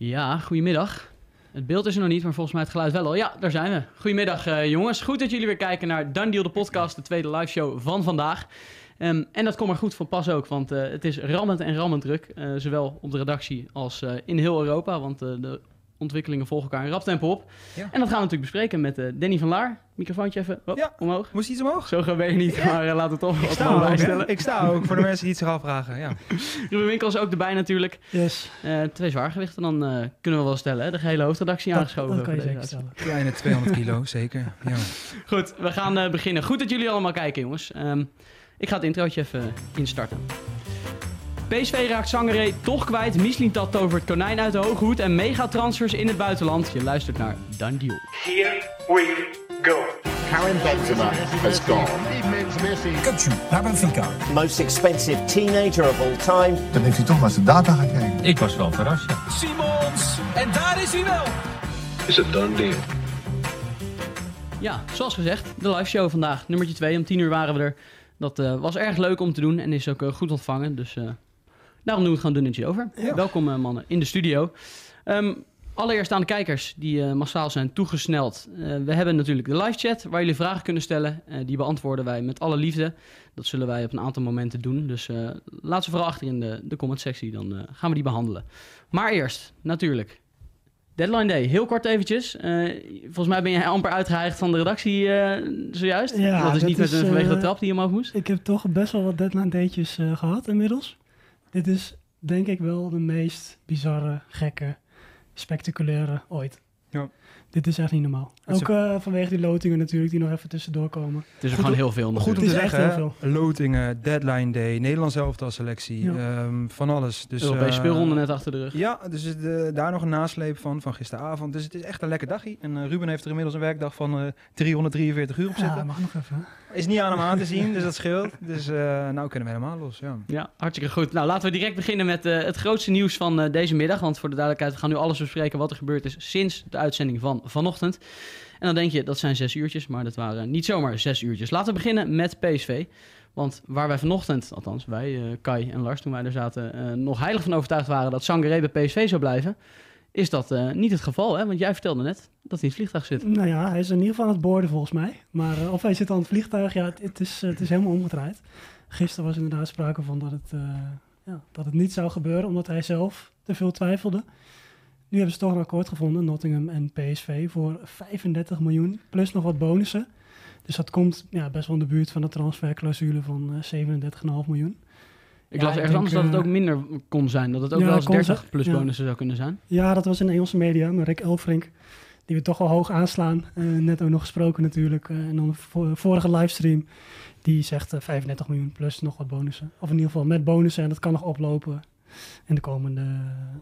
Ja, goedemiddag. Het beeld is er nog niet, maar volgens mij het geluid wel al. Ja, daar zijn we. Goedemiddag uh, jongens. Goed dat jullie weer kijken naar Dan Deal, de podcast, de tweede live show van vandaag. Um, en dat komt er goed van pas ook, want uh, het is rammend en rammend druk. Uh, zowel op de redactie als in heel Europa, want de ontwikkelingen volgen elkaar in rap tempo op. Ja. En dat gaan we natuurlijk bespreken met uh, Danny van Laar. Microfoontje even op, ja. omhoog. Moest iets omhoog? Zo gaan we niet, ja. maar uh, laten we toch wat omhoog bijstellen. Ik sta ook, voor de mensen die het zich afvragen. Ja. Ruben Winkel is ook erbij natuurlijk. Yes. Uh, twee zwaargewichten dan kunnen we wel stellen. Hè? De gehele hoofdredactie dat, aangeschoven. Dat kan je zeker stellen. Kleine 200 kilo, zeker. Ja. Goed, we gaan beginnen. Goed dat jullie allemaal kijken, jongens. Um, ik ga het introotje even instarten. PSV raakt Sangaré toch kwijt. Mislintat tovert konijn uit de hoge hoed. En megatransfers in het buitenland. Je luistert naar Dan Deal. Here we go. Karim Benzema has gone. Kutsu naar Benfica. Most expensive teenager of all time. Dan heeft hij toch maar zijn data gekeken. Ik was wel verrast, ja. Simons! En daar is hij wel! Is het done deal? Ja, zoals gezegd, de live show vandaag. Nummertje 2, om 10 uur waren we er. Dat uh, was erg leuk om te doen en is ook uh, goed ontvangen. Dus uh, Daarom doen we het gewoon dunnetjes over. Ja. Welkom uh, mannen in de studio. Um, allereerst aan de kijkers die uh, massaal zijn toegesneld. Uh, we hebben natuurlijk de live chat waar jullie vragen kunnen stellen. die beantwoorden wij met alle liefde. Dat zullen wij op een aantal momenten doen. Dus laat ze vooral achter in de, de comment sectie. Dan gaan we die behandelen. Maar eerst, natuurlijk, Deadline Day, heel kort eventjes. Volgens mij ben je amper uitgehaald van de redactie zojuist. Ja, dat is niet met een vanwege de trap die je omhoog moest. Ik heb toch best wel wat Deadline Daytjes gehad inmiddels. Dit is denk ik wel de meest bizarre, gekke, spectaculaire ooit. Dit is echt niet normaal. Ook uh, vanwege die lotingen natuurlijk, die nog even tussendoor komen. Het is er gewoon heel veel nog. Goed om te zeggen, lotingen, deadline day, Nederlands elftal selectie, ja. um, van alles. Dus, Europese uh, speelronde net achter de rug. Ja, dus de, daar nog een nasleep van, van gisteravond. Dus het is echt een lekker dagje. En uh, Ruben heeft er inmiddels een werkdag van uh, 343 uur op zitten. Ja, mag nog even. Is niet aan hem aan te zien, dus dat scheelt. Dus uh, nou kunnen we helemaal los, ja. Ja, hartstikke goed. Nou, laten we direct beginnen met uh, het grootste nieuws van uh, deze middag. Want voor de duidelijkheid, we gaan nu alles bespreken wat er gebeurd is sinds de uitzending van vanochtend. En dan denk je, dat zijn zes uurtjes, maar dat waren niet zomaar zes uurtjes. Laten we beginnen met PSV. Want waar wij vanochtend, althans wij, Kai en Lars, toen wij er zaten, nog heilig van overtuigd waren dat Sangaré bij PSV zou blijven is dat uh, niet het geval, hè? Want jij vertelde net dat hij in het vliegtuig zit. Nou ja, hij is in ieder geval aan het boorden volgens mij. Maar of hij zit aan het vliegtuig, ja, het, is, het is helemaal omgedraaid. Gisteren was inderdaad sprake van dat het, ja, dat het niet zou gebeuren, omdat hij zelf te veel twijfelde. Nu hebben ze toch een akkoord gevonden, Nottingham en PSV, voor 35 miljoen, plus nog wat bonussen. Dus dat komt ja, best wel in de buurt van de transferclausule van 37,5 miljoen. Ik las ergens anders dat het ook minder kon zijn. Dat het ook wel eens 30 plus bonussen zou kunnen zijn. Ja, dat was in de Engelse media. Maar Rick Elfrink, die we toch wel hoog aanslaan. Uh, net ook nog gesproken natuurlijk. Uh, en dan de vorige livestream. Die zegt 35 miljoen plus nog wat bonussen. Of in ieder geval met bonussen. En dat kan nog oplopen in de komende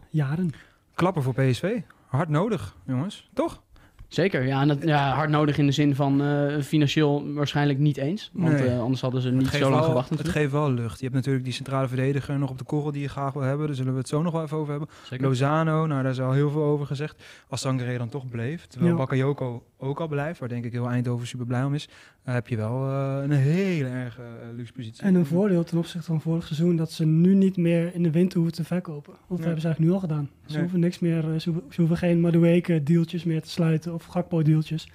jaren. Klappen voor PSV. Hard nodig, jongens. Toch? Zeker, ja, en dat, ja, hard nodig in de zin van uh, financieel waarschijnlijk niet eens. Want nee. uh, anders hadden ze niet zo lang wel, gewacht. Het geeft wel lucht. Je hebt natuurlijk die centrale verdediger nog op de korrel die je graag wil hebben. Daar zullen we het zo nog wel even over hebben. Zeker. Lozano, nou daar is al heel veel over gezegd. Als Sangaré dan toch bleef, terwijl ja. Bakayoko ook al blijft, waar denk ik heel Eindhoven super blij om is, uh, heb je wel een hele erg luxe positie. En een voordeel ten opzichte van vorig seizoen, dat ze nu niet meer in de winter hoeven te verkopen. Want dat hebben ze eigenlijk nu al gedaan. Ze nee. hoeven niks meer, ze hoeven, ze hoeven geen Madueke deeltjes meer te sluiten of Gakpo-deeltjes.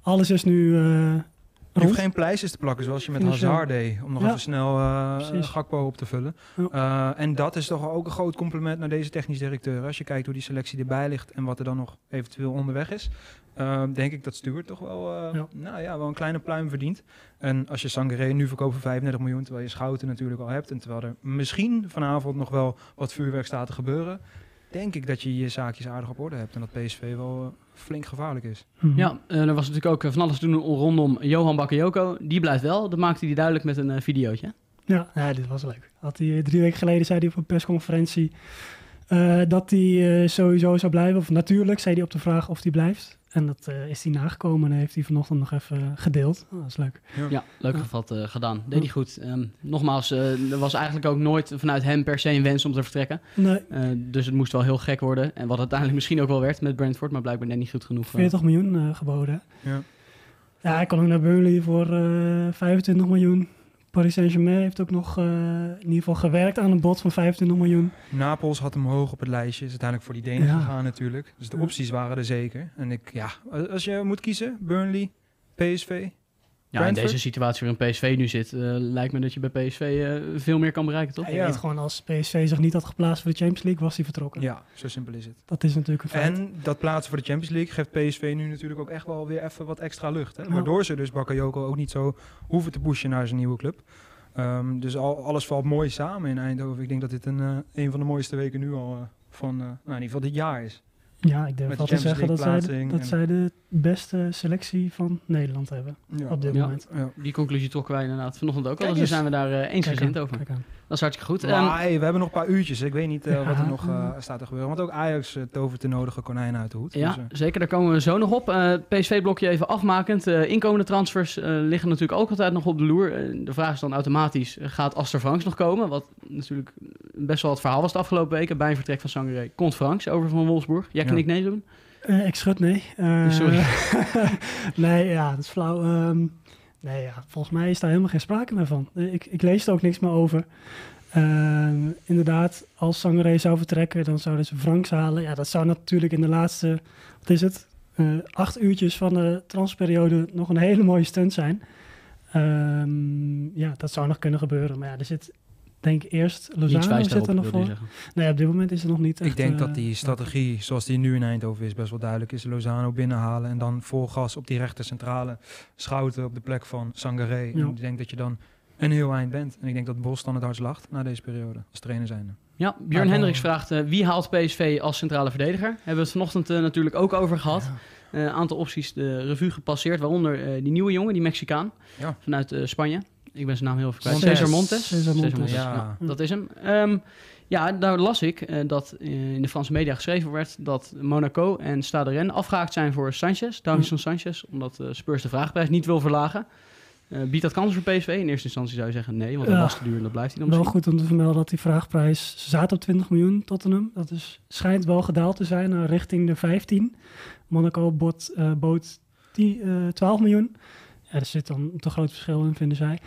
Alles is nu Je hoeft geen pleisters te plakken zoals je met Hazard deed. Om nog ja. even snel uh, Gakpo op te vullen. Ja. Uh, en dat is toch ook een groot compliment naar deze technisch directeur. Als je kijkt hoe die selectie erbij ligt en wat er dan nog eventueel onderweg is. Uh, denk ik dat Stuart toch wel, ja. Nou ja, wel een kleine pluim verdient. En als je Sangaré nu verkoopt voor 35 miljoen, terwijl je Schouten natuurlijk al hebt. En terwijl er misschien vanavond nog wel wat vuurwerk staat te gebeuren denk ik dat je je zaakjes aardig op orde hebt. En dat PSV wel uh, flink gevaarlijk is. Mm -hmm. Ja, uh, er was natuurlijk ook van alles te doen rondom Johan Bakayoko. Die blijft wel. Dat maakte hij duidelijk met een uh, videootje. Ja, ja, dit was leuk. Had hij, drie weken geleden zei hij op een persconferentie dat hij sowieso zou blijven. Of natuurlijk zei hij op de vraag of hij blijft. En dat uh, is hij nagekomen en heeft hij vanochtend nog even gedeeld. Oh, dat is leuk. Ja, ja leuk gevat uh, gedaan. Deed hij goed. Um, nogmaals, uh, er was eigenlijk ook nooit vanuit hem per se een wens om te vertrekken. Nee. dus het moest wel heel gek worden. En wat uiteindelijk misschien ook wel werd met Brentford, maar blijkbaar net niet goed genoeg. 40 miljoen geboden. Ja. ja, hij kon ook naar Burnley voor 25 miljoen. Paris Saint-Germain heeft ook nog uh, in ieder geval gewerkt aan een bod van 25 miljoen. Napels had hem hoog op het lijstje. Is uiteindelijk voor die Denen ja. gegaan natuurlijk. Dus de opties waren er zeker. En ik, ja, als je moet kiezen, Burnley, PSV, ja, in deze situatie waarin PSV nu zit, uh, lijkt me dat je bij PSV uh, veel meer kan bereiken, toch? Ja, je weet gewoon, als PSV zich niet had geplaatst voor de Champions League, was hij vertrokken. Ja, zo simpel is het. Dat is natuurlijk een feit. En dat plaatsen voor de Champions League geeft PSV nu natuurlijk ook echt wel weer even wat extra lucht. Hè? Ja. Waardoor ze dus Bakayoko ook niet zo hoeven te pushen naar zijn nieuwe club. Um, dus al, alles valt mooi samen in Eindhoven. Ik denk dat dit een, uh, een van de mooiste weken nu al van, nou, in ieder geval dit jaar is. Ja, ik durf wel te zeggen dat, zij de, dat zij de beste selectie van Nederland hebben ja. op dit ja. moment. Ja. Die conclusie trokken wij inderdaad vanochtend ook al. Dus zijn we daar uh, eensgezind over. Dat is hartstikke goed. Maar, um, hey, we hebben nog een paar uurtjes. Ik weet niet uh, ja, wat er nog uh, staat te gebeuren. Want ook Ajax uh, tovert de nodige konijnen uit de hoed. Ja, dus, zeker. Daar komen we zo nog op. PSV-blokje even afmakend. inkomende transfers liggen natuurlijk ook altijd nog op de loer. de vraag is dan automatisch, gaat Aster Franks nog komen? Wat natuurlijk best wel het verhaal was de afgelopen weken. Bij een vertrek van Sangaré komt Franks over van Wolfsburg. Jij kan ik nee doen? ik schud nee. Sorry. nee, ja, dat is flauw. Um, Nee, ja, volgens mij is daar helemaal geen sprake meer van. Ik, ik lees er ook niks meer over. Uh, inderdaad, als Sangaré zou vertrekken, dan zouden ze Franks halen. Ja, dat zou natuurlijk in de laatste, wat is het, uh, acht uurtjes van de transperiode nog een hele mooie stunt zijn. Um, ja, dat zou nog kunnen gebeuren. Maar ja, er zit denk eerst Lozano zit er nog voor. Nee, op dit moment is er nog niet. Echt, ik denk dat die strategie, zoals die nu in Eindhoven is, best wel duidelijk is. Lozano binnenhalen en dan vol gas op die rechter centrale schouten op de plek van Sangaré. Ja. En ik denk dat je dan een heel eind bent. En ik denk dat Bos dan het hardst lacht na deze periode als trainer zijn. Ja, Björn Hendricks vraagt uh, wie haalt PSV als centrale verdediger? Hebben we het vanochtend uh, natuurlijk ook over gehad. Een ja. uh, aantal opties de revue gepasseerd, waaronder die nieuwe jongen, die Mexicaan ja. vanuit Spanje. Ik ben zijn naam heel even kwijt. Cesar Montes. Cesar Montes, Montes. Ja. ja. dat is hem. Um, ja, daar las ik uh, dat uh, in de Franse media geschreven werd dat Monaco en Stade Rennes afgehaakt zijn voor Sanchez, Davinson Sanchez, omdat uh, Spurs de vraagprijs niet wil verlagen. biedt dat kans voor PSV? In eerste instantie zou je zeggen nee, want dat was te duur en dat blijft hij dan Wel misschien. goed om te vermelden dat die vraagprijs ze zaten op 20 miljoen Tottenham. Dat is, schijnt wel gedaald te zijn naar richting de 15. Monaco bot, bood 10, 12 miljoen. Ja, er zit dan een te groot verschil in, vinden zij.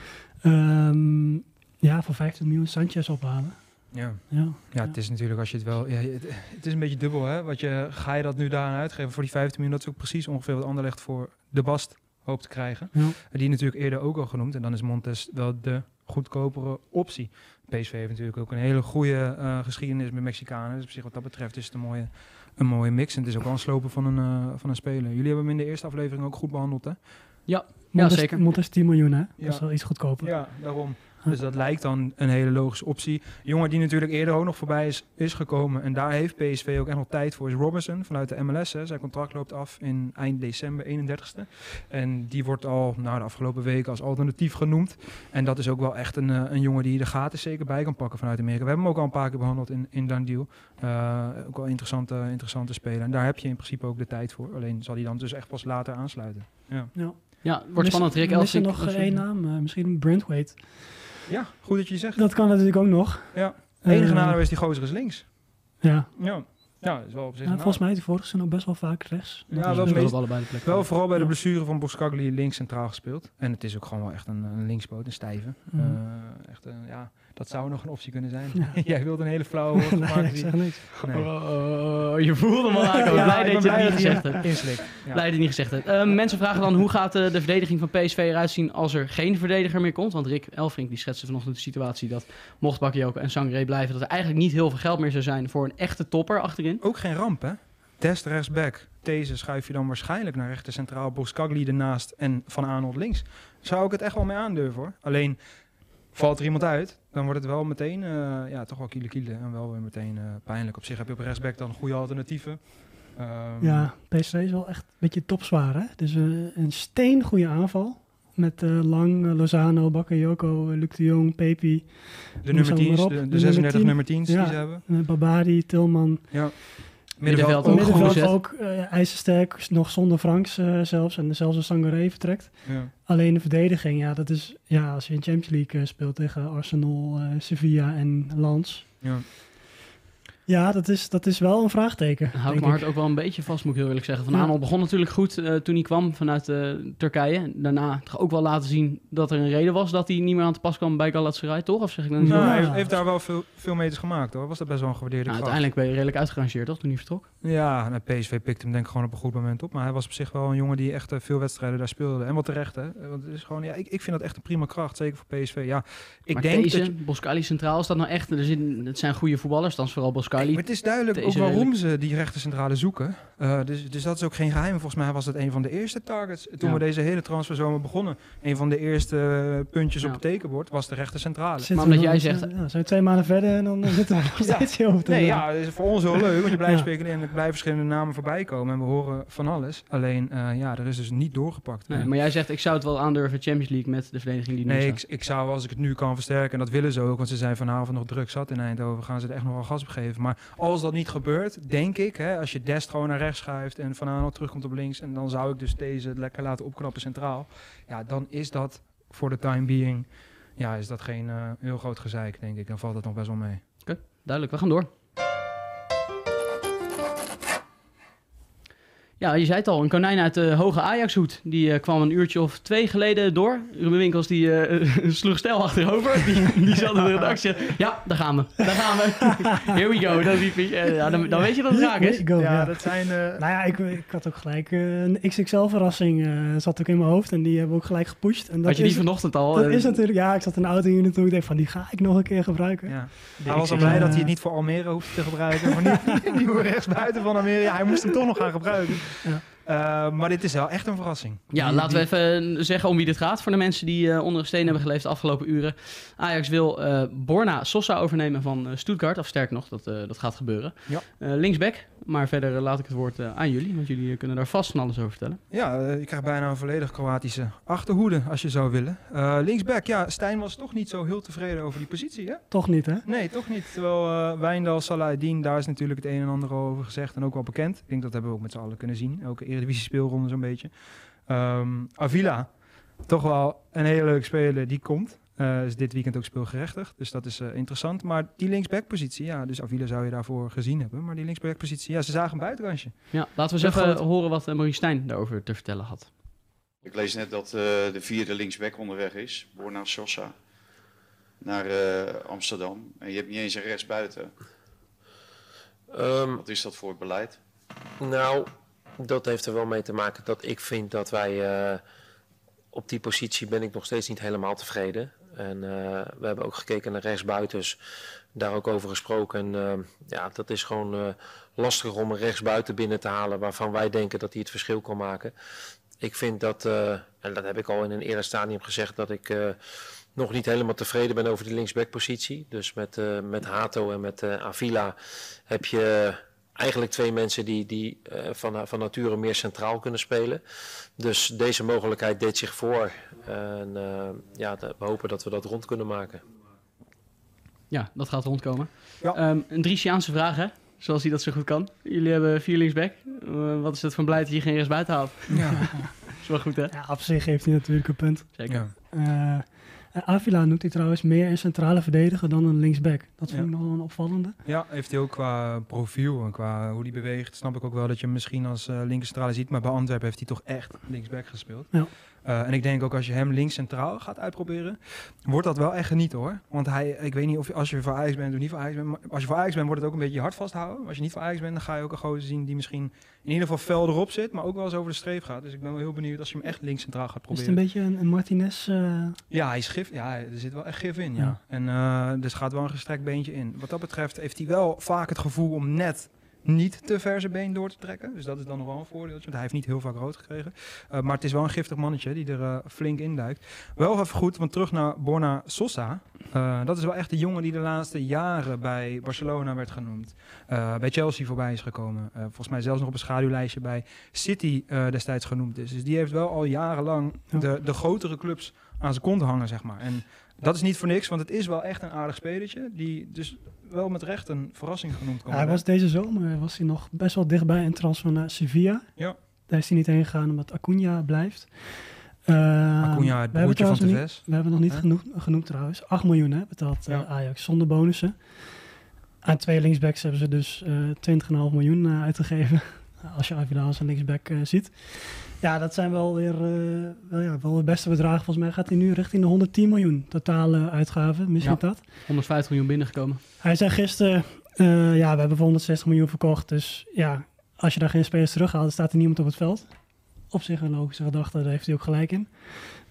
Um, ja, voor 15 miljoen Sanchez ophalen. Ja. Ja, ja, het is natuurlijk als je het wel... Ja, het, het, is een beetje dubbel, hè? Wat je, ga je dat nu daaraan uitgeven voor die 15 miljoen? Dat is ook precies ongeveer wat Anderlecht voor de Bast hoopt te krijgen. Ja. Die natuurlijk eerder ook al genoemd. En dan is Montes wel de goedkopere optie. PSV heeft natuurlijk ook een hele goede uh, geschiedenis met Mexicanen. Dus op zich wat dat betreft is het een mooie, een mooie mix. En het is ook wel een slopen van een, uh, van een speler. Jullie hebben hem in de eerste aflevering ook goed behandeld, hè? Ja, Ja zeker. Montes 10 miljoen, hè? Dat is wel iets goedkoper. Ja, daarom. Dus dat lijkt dan een hele logische optie. Jongen die natuurlijk eerder ook nog voorbij is, is gekomen. En daar heeft PSV ook echt nog tijd voor. Is Robinson vanuit de MLS. Hè. Zijn contract loopt af in eind december, 31ste. En die wordt al nou, de afgelopen weken als alternatief genoemd. En dat is ook wel echt een, een jongen die de gaten zeker bij kan pakken vanuit Amerika. We hebben hem ook al een paar keer behandeld in, in Done Deal. Uh, ook wel interessante, interessante speler. En daar heb je in principe ook de tijd voor. Alleen zal hij dan dus echt pas later aansluiten. Ja. ja. Ja, wordt spannend. Rick. Is er nog één naam? Uh, misschien Brentwaite. Ja, goed dat je zegt. Dat kan natuurlijk ook nog. Ja. De enige uh, nadeel is die gozer is links. Ja. Ja. Ja, dat is wel op zich ja, volgens mij die vorige zijn ook best wel vaak rechts. Ja, wel, meest, allebei de plek wel vooral bij de blessure van Boskagli links centraal gespeeld. En het is ook gewoon wel echt een, een linksboot, een stijve. Mm. Uh, echt een, ja, dat zou nog een optie kunnen zijn. Ja. Jij wilt een hele flauwe woord nee, ik zeg niks. Nee. Oh, oh, je voelde hem al aankomen. ja, blij dat je het niet gezegd hebt. Inslik. Ja. Blij dat je niet gezegd hebt. Uh, mensen vragen dan, hoe gaat uh, de verdediging van PSV eruit zien als er geen verdediger meer komt? Want Rick Elfrink die schetste vanochtend de situatie dat mocht Bakayoko en Sangre blijven, dat er eigenlijk niet heel veel geld meer zou zijn voor een echte topper achterin. Ook geen ramp, hè? Dest rechtsback. Deze schuif je dan waarschijnlijk naar rechter centraal. Boskagli ernaast en Van Arnold links. Zou ik het echt wel mee aandurven hoor. Alleen valt er iemand uit, dan wordt het wel meteen uh, ja, toch wel kiele kiele. En wel weer meteen uh, pijnlijk. Op zich heb je op rechtsback dan goede alternatieven. Um, ja, PSV is wel echt een beetje topzwaar hè. Dus uh, een steengoede aanval. Met Lang, Lozano, Bakayoko, Luc de Jong, Pepi. De nummer 10, de, de, 36 nummer 10 ja, die ze hebben. Babadi, Tilman. Ja. Middenveld, ook, middenveld ook uh, ijzersterk, nog zonder Franks uh, zelfs. En zelfs als Sangaré vertrekt. Ja. Alleen de verdediging, ja, dat is... Ja, als je in Champions League uh, speelt tegen Arsenal, Sevilla en Lens. Ja. Ja, dat is, dat is wel een vraagteken. Hou ik mijn hart ook wel een beetje vast, moet ik heel eerlijk zeggen. Van Ja. Begon natuurlijk goed eh, toen hij kwam vanuit eh, Turkije. Daarna toch ook wel laten zien dat er een reden was dat hij niet meer aan te pas kwam bij Galatasaray, toch? Of zeg ik dan niet Nou, hij heeft, heeft daar wel veel, veel meters gemaakt hoor. Was dat best wel een gewaardeerde Nou, kracht. uiteindelijk ben je redelijk uitgerangeerd, toch? Toen hij vertrok. Ja, nou, PSV pikte hem denk ik gewoon op een goed moment op. Maar hij was op zich wel een jongen die echt eh, veel wedstrijden daar speelde. En wat terecht hè. Want het is gewoon, ja, ik, ik vind dat echt een prima kracht. Zeker voor PSV. Ja, ik maar denk deze, dat je- Boskali centraal, is dat nou echt... Er zit, het zijn goede voetballers, dan is vooral Boskali. Maar het is duidelijk ook waarom ze die rechtercentrale zoeken. Eh, dus, dus dat is ook geen geheim. Volgens mij was dat een van de eerste targets. Toen Ja. we deze hele transferzomer begonnen. Een van de eerste eh, puntjes Ja. op het tekenbord was de rechtercentrale. Zitten Maar we omdat jij zegt- Ja, zijn we twee maanden verder en dan zitten we nog steeds heel over te Nee, doen. ja, het is voor ons heel leuk, want je blijft Ja. speculeren en er blijven verschillende namen voorbij komen en we horen van alles. Alleen, eh, ja, er is dus niet doorgepakt. Nee, maar jij zegt, ik zou het wel aandurven Champions League met de verdediging die nu Nee, ik, ik zou als ik het nu kan versterken, en dat willen ze ook, want ze zijn vanavond nog druk zat in Eindhoven, gaan ze er echt nog wel gas op geven. Maar als dat niet gebeurt, denk ik, hè, als je Dest gewoon naar rechts schuift en Van Aanholt terugkomt op links, en dan zou ik dus deze lekker laten opknappen centraal, ja, dan is dat voor de time being, ja, is dat geen eh, heel groot gezeik, denk ik. Dan valt het nog best wel mee. Duidelijk, we gaan door. Ja, je zei het al, een konijn uit de hoge Ajax-hoed. Die eh, kwam een uurtje of twee geleden door. Ruben Winkels die eh, sloeg stijl achterover. Die, die zat in de redactie. Ja, daar gaan we. Daar gaan we. Here we go. Eh, ja, dan, dan weet je dat het raak is. Go, ja, ja. dat zijn... eh, Nou ja, ik, ik had ook gelijk een XXL-verrassing. eh zat ook in mijn hoofd en die hebben we ook gelijk gepusht. En dat Had je die is, vanochtend al? dat is natuurlijk... Ja, ik zat in de auto hier naartoe. Ik dacht van, die ga ik nog een keer gebruiken. Ja. Hij was al blij dat hij het niet voor Almere hoefde te gebruiken. Maar niet die nieuwe rechtsbuiten van Almere. Ja, hij moest hem toch nog gaan gebruiken. Ja. Eh, maar dit is wel echt een verrassing. Ja, Die- laten we even zeggen om wie dit gaat. Voor de mensen die eh, onder een steen hebben geleefd de afgelopen uren. Ajax wil eh, Borna Sosa overnemen van eh, Stuttgart. Of sterk nog, dat, eh, dat gaat gebeuren. Ja. Eh, linksback. Maar verder eh, laat ik het woord eh, aan jullie. Want jullie eh, kunnen daar vast van alles over vertellen. Ja, eh, je krijgt bijna een volledig Kroatische achterhoede als je zou willen. Eh, linksback, ja, Stijn was toch niet zo heel tevreden over die positie, hè? Toch niet, hè? Nee, toch niet. Terwijl eh Wijndal, Salahedin, daar is natuurlijk het een en ander over gezegd en ook wel bekend. Ik denk dat hebben we ook met z'n allen kunnen zien. Elke Eredivisie speelronde zo'n beetje. Ehm, Avila, toch wel een hele leuke speler, die komt. Eh, is dit weekend ook speelgerechtigd, dus dat is eh, interessant. Maar die linksback-positie, ja, dus Avila zou je daarvoor gezien hebben. Maar die linksback-positie, ja, ze zagen een buitenkantje. Ja, laten we eens even goed. horen wat uh, Maurice Stijn daarover te vertellen had. Ik lees net dat uh, de vierde linksback onderweg is, Borna Sosa, naar uh, Amsterdam. En je hebt niet eens een rechtsbuiten. Um, Wat is dat voor het beleid? Nou, dat heeft er wel mee te maken dat ik vind dat wij uh, op die positie ben ik nog steeds niet helemaal tevreden. En uh, we hebben ook gekeken naar rechtsbuitens, daar ook over gesproken. En uh, ja, dat is gewoon lastig om een rechtsbuiten binnen te halen waarvan wij denken dat hij het verschil kan maken. Ik vind dat, en dat heb ik al in een eerder stadium gezegd, dat ik nog niet helemaal tevreden ben over die linksbackpositie. Dus met, uh, met Hato en met Avila heb je eigenlijk twee mensen die, die uh, van, van nature meer centraal kunnen spelen. Dus deze mogelijkheid deed zich voor. En uh, ja, we hopen dat we dat rond kunnen maken. Ja, dat gaat rondkomen. Ja. Um, een Driesiaanse vraag, hè? Zoals hij dat zo goed kan. Jullie hebben vier linksback. Uh, wat is het van beleid dat je geen rechtsbuiten haalt? Ja. is wel goed, hè? Ja, op zich heeft hij natuurlijk een punt. Zeker. Ja. Avila noemt hij trouwens meer een centrale verdediger dan een linksback. Dat vind ik nog wel een opvallende. Ja, heeft hij ook qua profiel en qua hoe hij beweegt. Snap ik ook wel dat je hem misschien als uh, linker centrale ziet. Maar bij Antwerpen heeft hij toch echt linksback gespeeld. Ja. Uh, en ik denk ook als je hem links centraal gaat uitproberen, wordt dat wel echt genieten hoor. Want hij, ik weet niet of je, als je voor Ajax bent of niet voor Ajax bent. Maar als je voor Ajax bent, wordt het ook een beetje je hart vasthouden. Als je niet voor Ajax bent, dan ga je ook een gozer zien die misschien in ieder geval fel erop zit. Maar ook wel eens over de streep gaat. Dus ik ben wel heel benieuwd als je hem echt links centraal gaat proberen. Is het een beetje een, een Martinez? Uh... Ja, hij is gif. Ja, er zit wel echt gif in. Ja. ja. En uh, dus gaat wel een gestrekt beentje in. Wat dat betreft heeft hij wel vaak het gevoel om net niet te ver zijn been door te trekken. Dus dat is dan nog wel een voordeeltje. Want hij heeft niet heel vaak rood gekregen. Uh, maar het is wel een giftig mannetje die er uh, flink in duikt. Wel even goed, want terug naar Borna Sosa. Uh, dat is wel echt de jongen die de laatste jaren bij Barcelona werd genoemd. Bij Chelsea voorbij is gekomen. Volgens mij zelfs nog op een schaduwlijstje bij City destijds genoemd is. Dus die heeft wel al jarenlang ja. de, de grotere clubs aan zijn kont hangen, zeg maar. En dat is niet voor niks, want het is wel echt een aardig spelertje. Die dus wel met recht een verrassing genoemd kan ja, Hij was deze zomer was hij nog best wel dichtbij een transfer naar Sevilla. Ja. Daar is hij niet heen gegaan omdat Acuna blijft. Uh, Acuna, het broertje van Tevez. We hebben nog niet Huh? genoemd, trouwens. 8 miljoen hè, betaalt uh, Ja. Ajax zonder bonussen. Aan twee linksbacks hebben ze dus uh, 20,5 miljoen uitgegeven. Als je Avidal als een linksback ziet. Ja, dat zijn wel weer wel, ja, wel de beste bedragen. Volgens mij gaat hij nu richting de 110 miljoen totale uitgaven. Misschien ja, dat. 150 miljoen binnengekomen. Hij zei gisteren, ja, we hebben voor 160 miljoen verkocht. Dus ja, als je daar geen spelers terughaalt, dan staat er niemand op het veld. Op zich een logische gedachte, daar heeft hij ook gelijk in.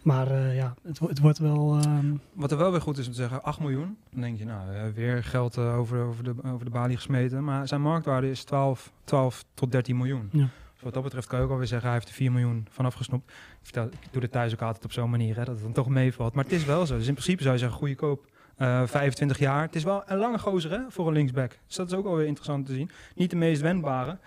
Maar uh, ja, het, het, wordt wel... Uh... Wat er wel weer goed is om te zeggen, 8 miljoen. Dan denk je, nou, weer geld uh, over, over, de, over de balie gesmeten. Maar zijn marktwaarde is 12, 12 tot 13 miljoen. Ja. Dus wat dat betreft kan je ook alweer zeggen, hij heeft er 4 miljoen vanaf gesnopt. Ik, vertel, ik doe het thuis ook altijd op zo'n manier, hè, dat het dan toch meevalt. Maar het is wel zo. Dus in principe zou je zeggen, goede koop. Uh, 25 jaar. Het is wel een lange gozer hè, voor een linksback. Dus dat is ook alweer interessant te zien. Niet de meest wendbare.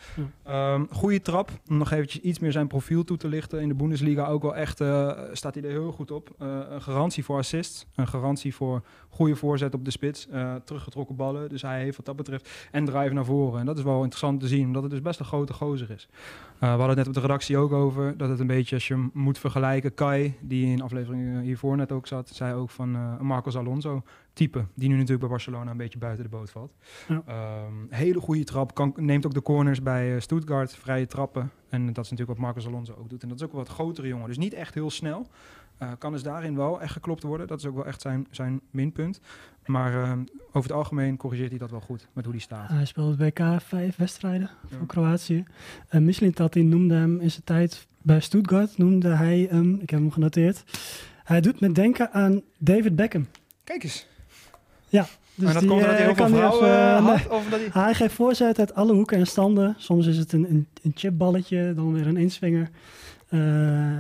Ja. Um, goede trap. Om nog eventjes iets meer zijn profiel toe te lichten. In de Bundesliga ook wel echt uh, staat hij er heel goed op. Uh, een garantie voor assists. Een garantie voor goede voorzet op de spits. Uh, teruggetrokken ballen. Dus hij heeft wat dat betreft. En drive naar voren. En dat is wel interessant te zien. Omdat het dus best een grote gozer is. we hadden het net op de redactie ook over. Dat het een beetje als je moet vergelijken. Kai, die in aflevering hiervoor net ook zat. Zei ook van Marcos Alonso type, die nu natuurlijk bij Barcelona een beetje buiten de boot valt. Ja. Um, hele goede trap, kan, neemt ook de corners bij uh, Stuttgart, vrije trappen. En dat is natuurlijk wat Marcus Alonso ook doet. En dat is ook een wat grotere jongen, dus niet echt heel snel. Uh, kan dus daarin wel echt geklopt worden. Dat is ook wel echt zijn, zijn minpunt. Maar uh, over het algemeen corrigeert hij dat wel goed met hoe hij staat. Hij speelt WK vijf wedstrijden ja. voor Kroatië. Uh, Michelin Tati noemde hem in zijn tijd bij Stuttgart, noemde hij hem, ik heb hem genoteerd. Hij doet me denken aan David Beckham. Kijk eens. Ja, dus en dat die, komt omdat hij heel veel vrouwen had? Nee. Of dat hij... hij geeft voorzet uit alle hoeken en standen. Soms is het een, een, een chipballetje, dan weer een inswinger. Uh,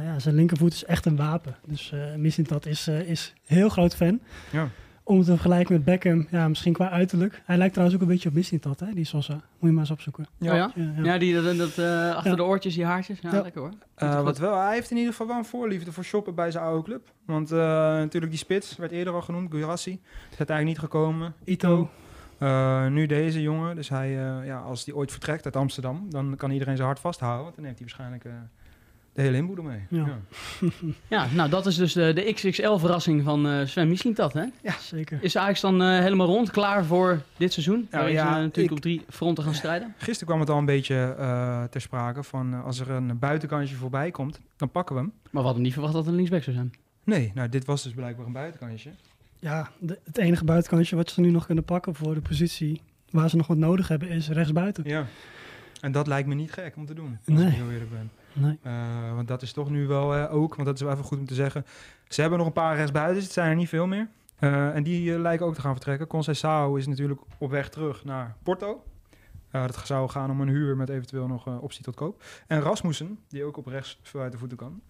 ja, zijn linkervoet is echt een wapen. Dus uh, Missintat is, uh, is heel groot fan. Ja. Om te vergelijken met Beckham, ja, misschien qua uiterlijk. Hij lijkt trouwens ook een beetje op Missintat, hè, die Sosa. Moet je maar eens opzoeken. Ja, ja? ja, ja. ja die, dat, dat uh, achter de oortjes, die haartjes. Ja, lekker hoor. Uh, wat wel, hij heeft in ieder geval wel een voorliefde voor shoppen bij zijn oude club. Want uh, natuurlijk die spits, werd eerder al genoemd, Guirassi. Is uiteindelijk niet gekomen. Ito. Uh, nu deze jongen, dus hij, ja, als die ooit vertrekt uit Amsterdam, dan kan iedereen zijn hart vasthouden. Want dan heeft hij waarschijnlijk de hele inboedel mee. Ja. Ja. ja. nou dat is dus de, de XXL-verrassing van uh, Sven Mislintat, hè? Ja, zeker. Is Ajax dan uh, helemaal rond, klaar voor dit seizoen? Nou, ja, ze uh, natuurlijk ik, op drie fronten gaan strijden. Gisteren kwam het al een beetje ter sprake van als er een buitenkantje voorbij komt, dan pakken we hem. Maar we hadden niet verwacht dat het een linksback zou zijn. Nee, nou dit was dus blijkbaar een buitenkantje. Ja, de, het enige buitenkantje wat ze nu nog kunnen pakken voor de positie waar ze nog wat nodig hebben is rechtsbuiten. Ja, en dat lijkt me niet gek om te doen, als nee. ik heel eerlijk ben. Nee. Uh, want dat is toch nu wel uh, ook, want dat is wel even goed om te zeggen. Ze hebben nog een paar rechtsbuitens, het zijn er niet veel meer. Uh, en die lijken ook te gaan vertrekken. Conceição is natuurlijk op weg terug naar Porto. dat zou gaan om een huur met eventueel nog optie tot koop. En Rasmussen, die ook op rechts veel uit de voeten kan,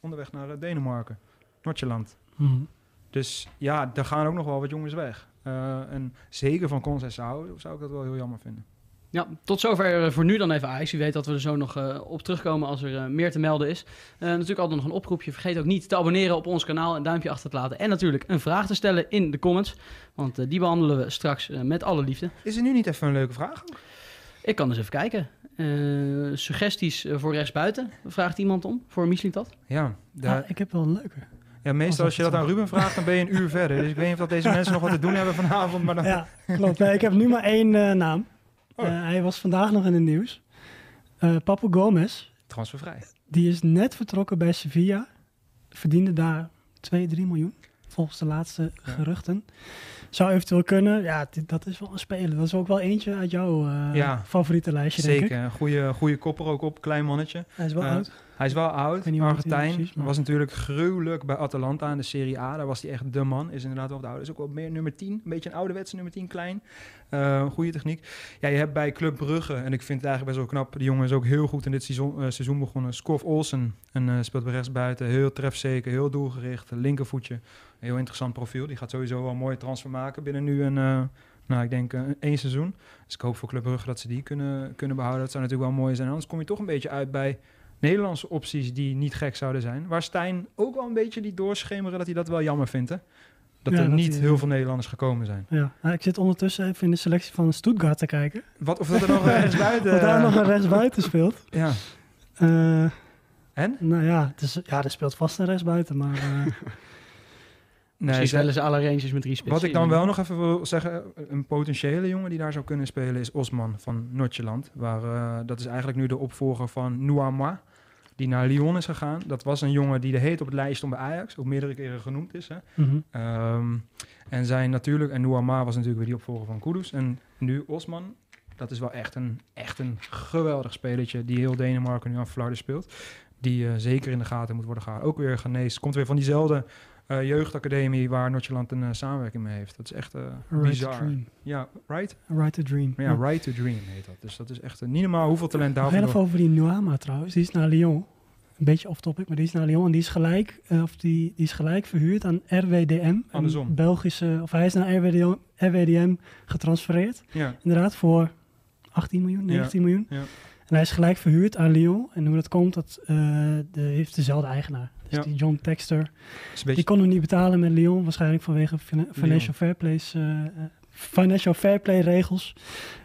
onderweg naar Denemarken, Noordjeland. Mm -hmm. Dus ja, daar gaan ook nog wel wat jongens weg. en zeker van Conceição zou ik dat wel heel jammer vinden. Ja, tot zover voor nu dan even Ajax. U weet dat we er zo nog uh, op terugkomen als er uh, meer te melden is. Uh, natuurlijk altijd nog een oproepje. Vergeet ook niet te abonneren op ons kanaal, een duimpje achter te laten. En natuurlijk een vraag te stellen in de comments. Want die behandelen we straks met alle liefde. Is er nu niet even een leuke vraag? Ik kan eens even kijken. suggesties voor rechtsbuiten, vraagt iemand om, voor Mislintat? Ja, daar... ah, ik heb wel een leuke. Ja, meestal als je dat aan Ruben vraagt, dan ben je een uur verder. Dus ik weet niet of dat deze mensen nog wat te doen hebben vanavond. Maar dan... Ja, klopt. Nee, ik heb nu maar één naam. Oh. Uh, hij was vandaag nog in het nieuws. Uh, Papu Gomez. Transfervrij. Die is net vertrokken bij Sevilla. Verdiende daar 2, 3 miljoen. Volgens de laatste ja. geruchten. Zou eventueel kunnen. Ja, dit, dat is wel een speler. Dat is ook wel eentje uit jouw uh, ja, favoriete lijstje, Zeker. denk ik. Goede, goede kopper ook op. Klein mannetje. Hij is wel oud. Hij is wel oud, Argentijn. Precies, maar... Was natuurlijk gruwelijk bij Atalanta in de Serie A. Daar was hij echt de man. Is inderdaad wel de oude. Is ook wel meer nummer 10. Een beetje een ouderwetse nummer 10, klein. Uh, goede techniek. Ja, je hebt bij Club Brugge, en ik vind het eigenlijk best wel knap. De jongen is ook heel goed in dit seizoen, uh, seizoen begonnen. Skof Olsen. En uh, speelt bij rechtsbuiten. Heel trefzeker, heel doelgericht. Linkervoetje. Heel interessant profiel. Die gaat sowieso wel een mooie transfer maken binnen nu een... Nou, ik denk uh, één seizoen. Dus ik hoop voor Club Brugge dat ze die kunnen, kunnen behouden. Dat zou natuurlijk wel mooi zijn. Anders kom je toch een beetje uit bij Nederlandse opties die niet gek zouden zijn. Waar Stijn ook wel een beetje die doorschemeren dat hij dat wel jammer vindt. Hè? Dat ja, er dat niet die, heel veel Nederlanders gekomen zijn. Ja, nou, ik zit ondertussen even in de selectie van Stuttgart te kijken. Wat, of dat er nog een rechtsbuiten... of daar nog een rechtsbuiten speelt. Ja. Uh, en? Nou ja, het is, ja, er speelt vast een rechtsbuiten, maar... Uh, Ze- spelen ze alle ranges met drie spitsen. Wat ik dan wel nog even wil zeggen, een potentiële jongen die daar zou kunnen spelen is Osman van Nordjeland. Waar, eh, dat is eigenlijk nu de opvolger van Nouama, die naar Lyon is gegaan. Dat was een jongen die de heet op het lijst stond bij Ajax, ook meerdere keren genoemd is. Hè. Mhm. Ehm, en zijn natuurlijk, en Nouama was natuurlijk weer die opvolger van Kudus. En nu Osman, dat is wel echt een, echt een geweldig spelertje die heel Denemarken nu aan flarden speelt. Die eh, zeker in de gaten moet worden gehouden. Ook weer geneest. Komt weer van diezelfde eh, jeugdacademie waar Nordjylland een eh, samenwerking mee heeft. Dat is echt to bizar. Ja, right? Right to Dream. Ja, Right to Dream heet dat. Dus dat is echt niet normaal hoeveel talent daarvoor. heel even over die Nuama trouwens. Die is naar Lyon. Een beetje off topic, maar die is naar Lyon. En die is gelijk, of die, die is gelijk verhuurd aan RWDM. Andersom. Belgische, of hij is naar RWDM, RWDM getransfereerd. Ja. Inderdaad, voor 18 miljoen, 19 miljoen. Ja. En hij is gelijk verhuurd aan Lyon. En hoe dat komt, dat eh, de, heeft dezelfde eigenaar. Dus Ja. die John Texter. Is een beetje- Die kon hem niet betalen met Lyon. Waarschijnlijk vanwege fina- financial fair, plays, eh, eh, financial fair play regels.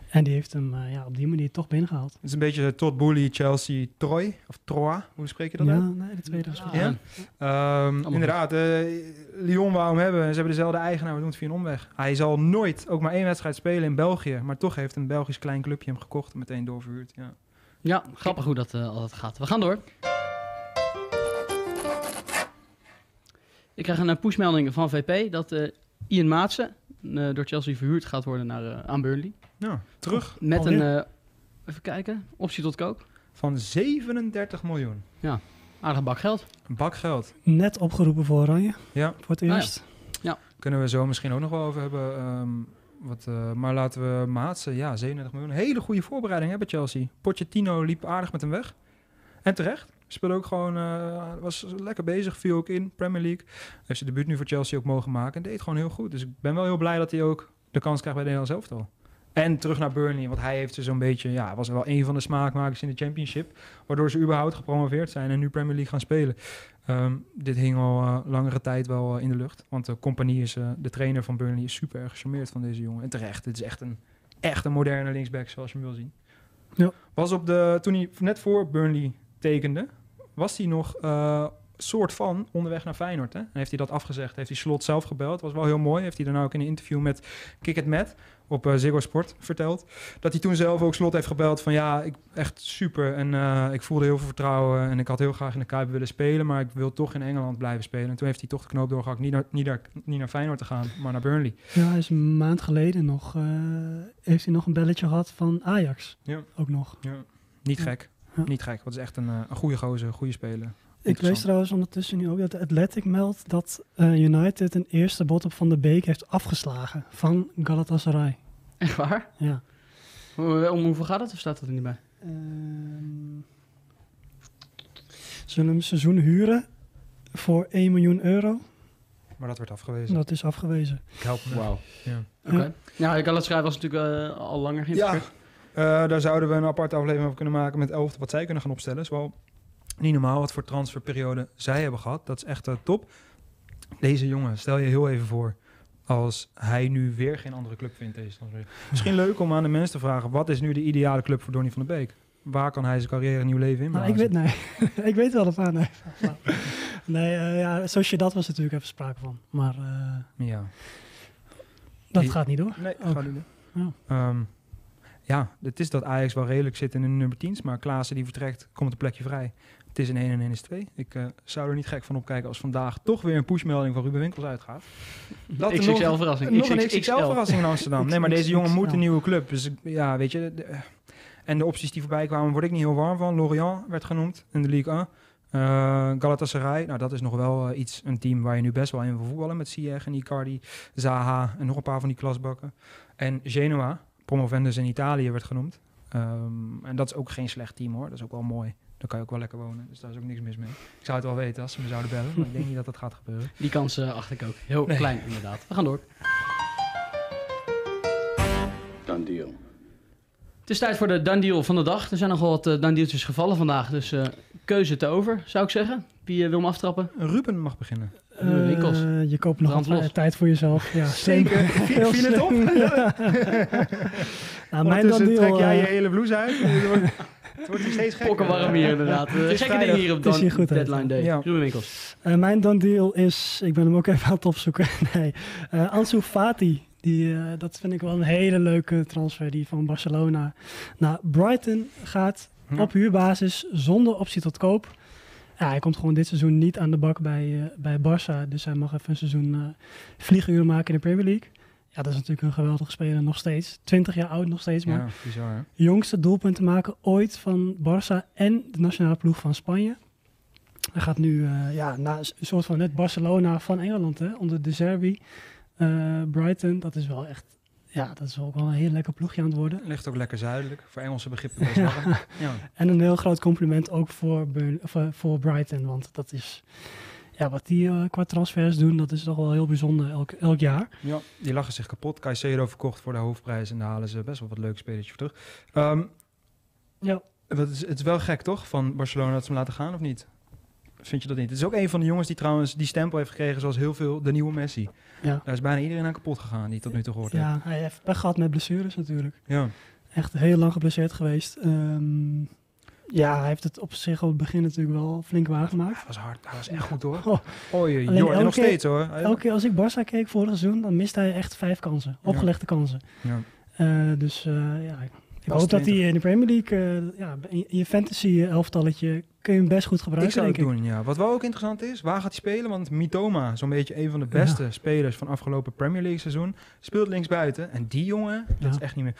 En die heeft hem eh, ja, op die manier toch binnengehaald. Het is een beetje Todd Boehly, Chelsea, Troy. Of Troa, hoe spreek je dat Ja, uit? nee, de tweede was goed. Ja? Ehm, inderdaad, Lyon wou hem hebben. Ze hebben dezelfde eigenaar, we doen het via een omweg. Hij zal nooit ook maar één wedstrijd spelen in België. Maar toch heeft een Belgisch klein clubje hem gekocht en meteen doorverhuurd. Ja. Ja, grappig hoe dat eh, altijd gaat. We gaan door. Ik krijg een eh, pushmelding van VP dat eh, Ian Maatsen eh, door Chelsea verhuurd gaat worden naar, eh, aan Burnley. Ja, terug. Met Alweer? een, eh, even kijken, optie tot koop. Van 37 miljoen. Ja, aardig bak geld. Een bak geld. Net opgeroepen voor Oranje. Ja. Voor het Ah, ja. eerst. Kunnen we zo misschien ook nog wel over hebben. ehm, wat, eh, maar laten we Maatsen, ja, 37 miljoen. Hele goede voorbereiding hebben Chelsea. Pochettino liep aardig met hem weg. En terecht. Speelde ook gewoon, eh, was lekker bezig, viel ook in, Premier League. Heeft zijn debuut nu voor Chelsea ook mogen maken en deed gewoon heel goed. Dus ik ben wel heel blij dat hij ook de kans krijgt bij de Nederlands elftal. En terug naar Burnley, want hij heeft ze zo'n beetje, ja, was wel een van de smaakmakers in de Championship. Waardoor ze überhaupt gepromoveerd zijn en nu Premier League gaan spelen. Ehm, dit hing al eh, langere tijd wel eh, in de lucht. Want de compagnie is, eh, de trainer van Burnley, is super erg gecharmeerd van deze jongen. En terecht, dit is echt een, echt een moderne linksback zoals je hem wil zien. Ja. Was op de, toen hij net voor Burnley tekende, was hij nog soort van onderweg naar Feyenoord. Hè? En heeft hij dat afgezegd, heeft hij Slot zelf gebeld. Was wel heel mooi. Heeft hij daarna ook in een interview met Kick It Met op eh, Ziggo Sport verteld. Dat hij toen zelf ook Slot heeft gebeld van ja, ik, echt super. En eh, ik voelde heel veel vertrouwen en ik had heel graag in de Kuip willen spelen. Maar ik wil toch in Engeland blijven spelen. En toen heeft hij toch de knoop doorgehakt. Niet naar, niet naar, niet naar Feyenoord te gaan, maar naar Burnley. Ja, hij is een maand geleden nog, eh, heeft hij nog een belletje gehad van Ajax. Ja. Ook nog. Ja. Niet Ja. gek. Ja. Niet gek. Dat is echt een, een goede gozer, een goede speler. Ik lees trouwens ondertussen nu ook dat de Athletic meldt dat United een eerste bod op Van de Beek heeft afgeslagen van Galatasaray. Echt waar? Ja. Hoe- Om hoeveel gaat het of staat dat er niet bij? Ehm, zullen hem een seizoen huren voor 1 miljoen euro? Maar dat werd afgewezen. Dat is afgewezen. Ik help me. Wauw. Ja. Oké. Ja, Galatasaray was natuurlijk eh, al langer geïnteresseerd. Eh, daar zouden we een aparte aflevering over kunnen maken met elf wat zij kunnen gaan opstellen. is wel niet normaal wat voor transferperiode zij hebben gehad. Dat is echt eh, top. Deze jongen, stel je heel even voor als hij nu weer geen andere club vindt deze transfer. Misschien leuk om aan de mensen te vragen, wat is nu de ideale club voor Donny van der Beek? Waar kan hij zijn carrière een nieuw leven in Nou, ik weet, nee. ik weet wel ervan. Nee, nee eh, ja, dat was natuurlijk even sprake van. Maar eh, Ja. dat Die- gaat niet door. Nee, gaat niet doen. Ja. Ehm, ja, het is dat Ajax wel redelijk zit in de nummer 10, maar Klaassen die vertrekt, komt een plekje vrij. Het is een 1 en 1 is 2. Ik eh, zou er niet gek van opkijken als vandaag toch weer een pushmelding van Ruben Winkels uitgaat. Dat XXL nog- verrassing. Nog een XXL. XXL-verrassing in Amsterdam. Nee, maar deze jongen moet een nieuwe club. Dus ja, weet je. de- en de opties die voorbij kwamen, word ik niet heel warm van. Lorient werd genoemd in de Ligue 1. Eh, Galatasaray, nou dat is nog wel eh, iets, een team waar je nu best wel in wil voetballen. Met Ziyech en Icardi, Zaha en nog een paar van die klasbakken. En Genoa, promovendus in Italië, werd genoemd. Ehm, en dat is ook geen slecht team hoor. Dat is ook wel mooi. Daar kan je ook wel lekker wonen. Dus daar is ook niks mis mee. Ik zou het wel weten als ze me zouden bellen. Maar ik denk niet dat dat gaat gebeuren. Die kans eh, acht ik ook. Heel Nee. klein, inderdaad. We gaan door. Done deal. Het is tijd voor de done deal van de dag. Er zijn nogal wat uh, done dealtjes gevallen vandaag. Dus eh, keuze te over, zou ik zeggen. Wie eh, wil me aftrappen? Ruben mag beginnen. Ruben Winkels. Eh, je koopt nog wat eh, tijd voor jezelf. Ja, Zeker. Viel- viel het op? Nou, mijn dan deal, trek jij eh, je hele blouse uit. Het wordt hier steeds gekker. Warm hier inderdaad. Uh, gekke dingen hier op goed, hè? deadline day. Ja. Winkels. Uh, mijn dan deal is, ik ben hem ook even aan het opzoeken. nee, uh, Ansu Fati. Die, uh, dat vind ik wel een hele leuke transfer. Die van Barcelona naar Brighton gaat. Ja. Op huurbasis, zonder optie tot koop. Ja, hij komt gewoon dit seizoen niet aan de bak bij, uh, bij Barça. Dus hij mag even een seizoen uh, vlieguren maken in de Premier League. Ja, dat is natuurlijk een geweldige speler nog steeds. 20 jaar oud nog steeds, maar Ja, bizar. hè? jongste doelpunten maken ooit van Barça en de nationale ploeg van Spanje. Hij gaat nu uh, ja, naar een soort van net Barcelona van Engeland, hè, onder de Zerbi. Brighton, dat is wel echt, ja, dat is ook wel een heel lekker ploegje aan het worden. Ligt ook lekker zuidelijk, voor Engelse begrippen best warm. ja. En een heel groot compliment ook voor, Burn, of, uh, voor Brighton, want dat is, ja, wat die uh, qua transfers doen, dat is toch wel heel bijzonder elk, elk jaar. Ja, die lachen zich kapot. Caicedo verkocht voor de hoofdprijs en daar halen ze best wel wat leuke spelletjes voor terug. Um, ja. Het is, het is wel gek toch, van Barcelona dat ze hem laten gaan of niet? Vind je dat niet? Het is ook een van de jongens die trouwens die stempel heeft gekregen zoals heel veel de nieuwe Messi. Ja. Daar is bijna iedereen aan kapot gegaan die tot nu toe gehoord Ja, hij heeft pech gehad met blessures natuurlijk. Ja. Echt heel lang geblesseerd geweest. Um, ja, hij heeft het op zich op het begin natuurlijk wel flink waargemaakt. Hij was hard, hij was echt goed hoor. Oh. Oei, joh, en nog steeds hoor. Elke keer als ik Barça keek vorig seizoen, dan miste hij echt vijf kansen. Opgelegde ja. kansen. Ja. Uh, dus uh, ja, ik hoop dat hij in de Premier League, uh, ja, in je fantasy elftalletje, kun je hem best goed gebruiken. Ik zou het denk doen, ja. Wat wel ook interessant is, waar gaat hij spelen? Want Mitoma, zo'n beetje een van de beste ja. spelers van afgelopen Premier League seizoen, speelt linksbuiten. En die jongen, dat is echt niet meer...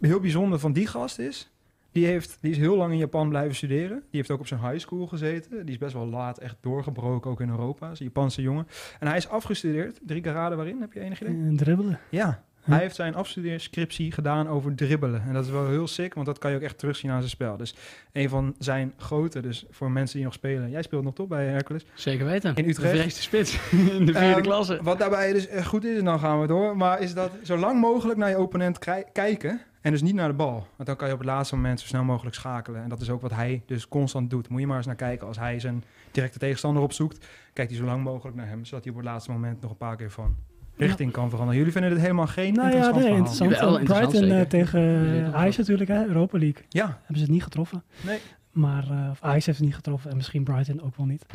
Heel bijzonder van die gast is, die, heeft, die is heel lang in Japan blijven studeren. Die heeft ook op zijn high school gezeten. Die is best wel laat echt doorgebroken, ook in Europa. Is een Japanse jongen. En hij is afgestudeerd. Drie keer raden waarin, heb je enig idee? Uh, dribbelen. Ja, hij heeft zijn afstudeerscriptie gedaan over dribbelen. En dat is wel heel sick, want dat kan je ook echt terugzien aan zijn spel. Dus een van zijn grote, dus voor mensen die nog spelen. Jij speelt nog toch bij Hercules? Zeker weten. In Utrecht. De spits in de vierde um, klasse. Wat daarbij dus echt goed is, en dan gaan we door. Maar is dat zo lang mogelijk naar je opponent kijken. En dus niet naar de bal. Want dan kan je op het laatste moment zo snel mogelijk schakelen. En dat is ook wat hij dus constant doet. Moet je maar eens naar kijken. Als hij zijn directe tegenstander opzoekt, kijkt hij zo lang mogelijk naar hem. Zodat hij op het laatste moment nog een paar keer van richting kan veranderen. Jullie vinden dit helemaal geen nou interessant ja, nee, verhaal? interessant. Jawel, interessant, Brighton zeker. tegen Ajax natuurlijk, hè, Europa League. Ja, Hebben ze het niet getroffen. nee. Maar uh, of Ajax heeft het niet getroffen en misschien Brighton ook wel niet.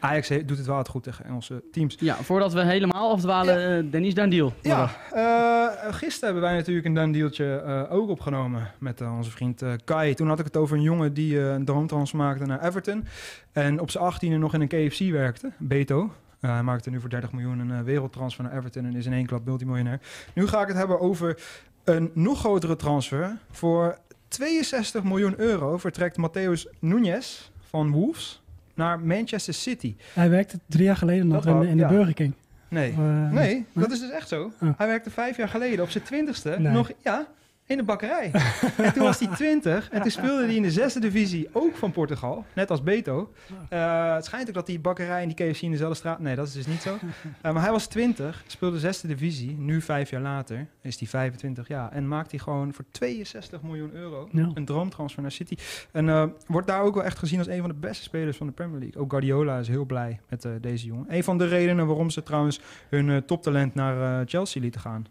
Ajax he- doet het wel goed tegen Engelse teams. Ja, voordat we helemaal afdwalen, eh, Dennis Dandiel. Ja, uh, gisteren hebben wij natuurlijk een dan dealtje uh, ook opgenomen met uh, onze vriend Kai. Toen had ik het over een jongen die een droomtrans maakte naar Everton. En op zijn 18e nog in een KFC werkte, Beto. Hij maakte nu voor 30 miljoen een wereldtransfer naar Everton en is in één klap multimiljonair. Nu ga ik het hebben over een nog grotere transfer. Voor 62 miljoen euro vertrekt Matthäus Núñez van Wolves naar Manchester City. Hij werkte drie jaar geleden nog in, in, de ja. Burger King. Nee. Uh, nee, dat is dus echt zo. Oh. Hij werkte vijf jaar geleden op zijn twintigste nee. nog ja, in de bakkerij. en toen was hij twintig en toen speelde hij in de zesde divisie ook van Portugal, net als Beto. Uh, het schijnt ook dat die bakkerij en die KFC in dezelfde straat... Nee, dat is dus niet zo. Uh, maar hij was twintig, speelde zesde divisie. Nu vijf jaar later is hij 25 jaar en maakt hij gewoon voor 62 miljoen euro ja. een droomtransfer naar City. En uh, wordt daar ook wel echt gezien als een van de beste spelers van de Premier League. Ook Guardiola is heel blij met deze jongen. Een van de redenen waarom ze trouwens hun toptalent naar Chelsea lieten gaan.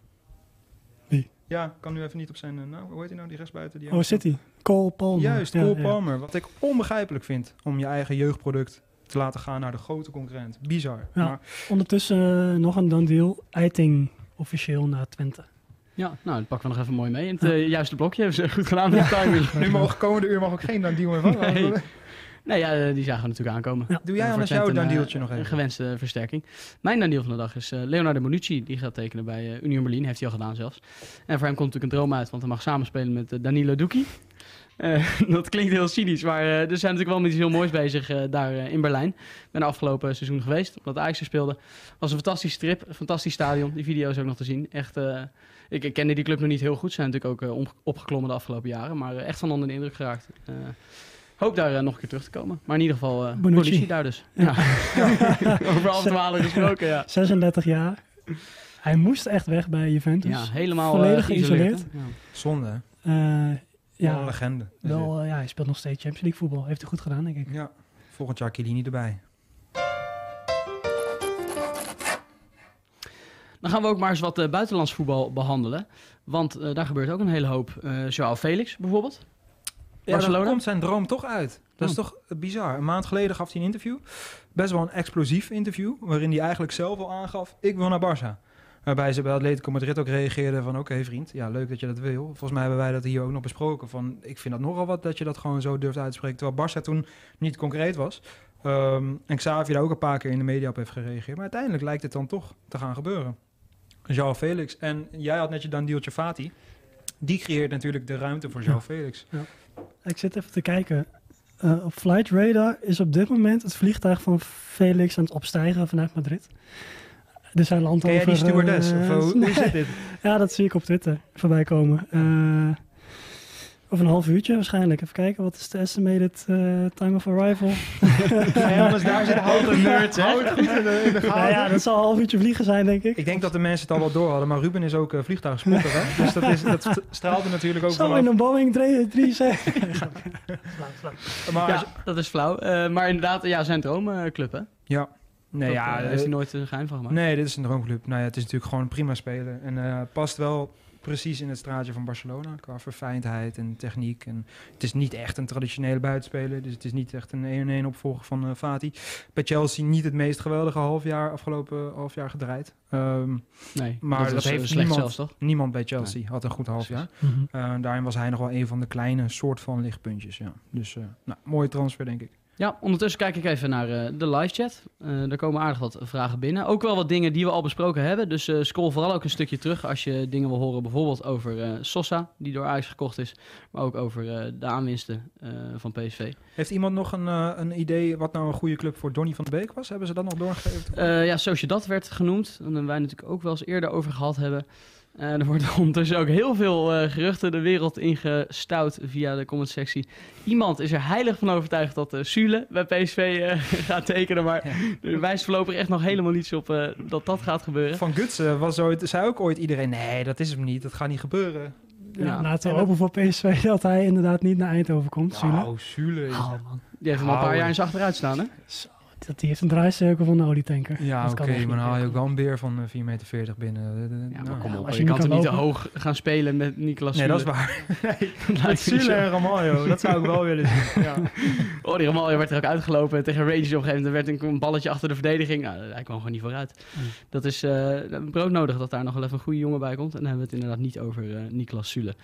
Ja, ik kan nu even niet op zijn... nou, hoe heet hij nou, die rechtsbuiten? Die oh, City. Cole Palmer. Juist, Cole ja, Palmer. Ja. Wat ik onbegrijpelijk vind om je eigen jeugdproduct te laten gaan naar de grote concurrent. Bizar. Ja, maar, ondertussen uh, nog een dan deal. Eiting officieel naar Twente. Ja, nou, dat pakken we nog even mooi mee. In het uh, juiste blokje hebben ze goed gedaan met de timing. nu mogen komende uur mag ook geen dan deal meer van. Nee. Nee, ja, die zagen we natuurlijk aankomen. Ja. Doe jij anders jouw dan dealtje nog even? Een gewenste versterking. Mijn dan deal van de dag is uh, Leonardo Bonucci. Die gaat tekenen bij uh, Union Berlin. Heeft hij al gedaan zelfs. En voor hem komt natuurlijk een droom uit, want hij mag samenspelen met uh, Danilo Ducci. dat klinkt heel cynisch, maar er zijn natuurlijk wel met iets heel moois bezig daar in Berlijn. Ik ben afgelopen seizoen geweest, omdat Ajax er speelde. was een fantastische trip, een fantastisch stadion. Die video is ook nog te zien. Echt, ik, ik kende die club nog niet heel goed. Ze zijn natuurlijk ook opgeklommen de afgelopen jaren. Maar echt van onder de indruk geraakt. Hoop daar uh, nog een keer terug te komen. Maar in ieder geval uh, Bonucci. Bonucci daar dus. Ja. Ja. Over afdwalen gesproken, ja. 36 jaar. Hij moest echt weg bij Juventus. Ja, helemaal Volledig uh, geïsoleerd. Ja. Zonde. ja, een legende. Wel, ja, hij speelt nog steeds Champions League voetbal. Heeft hij goed gedaan, denk ik. Ja, volgend jaar Chiellini erbij. Dan gaan we ook maar eens wat buitenlands voetbal behandelen. Want daar gebeurt ook een hele hoop. Joao Felix bijvoorbeeld. Ja, dan komt zijn droom toch uit. Dat is Oh. toch bizar. Een maand geleden gaf hij een interview. Best wel een explosief interview. Waarin hij eigenlijk zelf al aangaf: Ik wil naar Barça. Waarbij ze bij Atletico Madrid ook reageerden van... oké vriend, ja, leuk dat je dat wil. Volgens mij hebben wij dat hier ook nog besproken. Van, ik vind dat nogal wat dat je dat gewoon zo durft uit te spreken. Terwijl Barça toen niet concreet was. Ehm, en Xavi daar ook een paar keer in de media op heeft gereageerd. Maar uiteindelijk lijkt het dan toch te gaan gebeuren. João Felix. En jij had net je dan dealtje Fati. Die creëert natuurlijk de ruimte voor Ja. Felix. Ik zit even te kijken. Eh, op Flight Radar is op dit moment het vliegtuig van Felix aan het opstijgen vanuit Madrid. Er zijn land Ken jij die stewardess? eh, Of, hoe- hoe nee. zit dit? Ja, dat zie ik op Twitter voorbij komen. Eh, over een half uurtje waarschijnlijk. Even kijken, wat is de estimated eh, time of arrival? Ja, anders daar zit houten nerds, hè? Hou het goed in de, in de gaten. Nou ja, dat zal een half uurtje vliegen zijn, denk ik. Ik denk dat de mensen het al wel door hadden, maar Ruben is ook uh, vliegtuigspotter, hè? Dus dat, is, dat st- straalde natuurlijk ook Zo vanaf. in een Boeing 370. Maar ja, dat is flauw. Eh, maar inderdaad, ja, zijn droomclub, hè? ja. Nee, Dat, ja, eh, eh, heeft hij nooit een geheim van gemaakt. nee, dit is een droomclub. Nou ja, het is natuurlijk gewoon een prima speler. En eh, past wel precies in het straatje van Barcelona qua verfijndheid en techniek. En het is niet echt een traditionele buitenspeler, dus het is niet echt een 1-1 opvolger van eh Fati. Bij Chelsea niet het meest geweldige halfjaar, afgelopen half jaar gedraaid. Ehm, Nee, maar dat eh, heeft niemand, zelfs, toch? niemand bij Chelsea had een goed halfjaar. Uh, daarin was hij nog wel een van de kleine soort van lichtpuntjes. Ja. Dus uh, nou, mooie transfer, denk ik. Ja, ondertussen kijk ik even naar uh, de live chat. Uh, er komen aardig wat vragen binnen. Ook wel wat dingen die we al besproken hebben. Dus uh, scroll vooral ook een stukje terug als je dingen wil horen. Bijvoorbeeld over Sosa, die door Ajax gekocht is. Maar ook over de aanwinsten van PSV. Heeft iemand nog een, een idee wat nou een goede club voor Donny van de Beek was? Hebben ze dat nog doorgegeven? ja, Sociedad werd genoemd. En wij natuurlijk ook wel eens eerder over gehad hebben. Uh, er worden ondertussen ook heel veel uh, geruchten de wereld ingestouwd via de commentsectie. Iemand is er heilig van overtuigd dat uh, Sule bij PSV uh, gaat tekenen. Maar ja. er wijst voorlopig echt nog helemaal niets op uh, dat dat gaat gebeuren. Van Gutsen was ooit, zei ook ooit iedereen, nee, dat is hem niet. Dat gaat niet gebeuren. Ja, ja. laten we hopen voor PSV dat hij inderdaad niet naar Eindhoven komt, Sule. Nou, Sule is... Oh, man. Die heeft hem al een paar jaar in zijn achteruit staan, hè? Dat die heeft een draaicirkel van een olietanker. Ja, oké, okay, maar dan haal je ook wel een beer van 4,40 meter binnen. Ja, maar kom op, als je, je kan niet toch kan niet te hoog gaan spelen met Nicolas Nee, Sule? dat is waar. Nee, met Sule zo. en Ramaljo, dat zou ik wel willen zien. Ja. Oh, die Ramaljo werd er ook uitgelopen tegen Rangers op een gegeven moment. Er werd een, een balletje achter de verdediging. Nou, hij kwam gewoon niet vooruit. Mm. Dat is uh, broodnodig dat daar nog wel even een goede jongen bij komt. En dan hebben we het inderdaad niet over uh, Niklas Sule.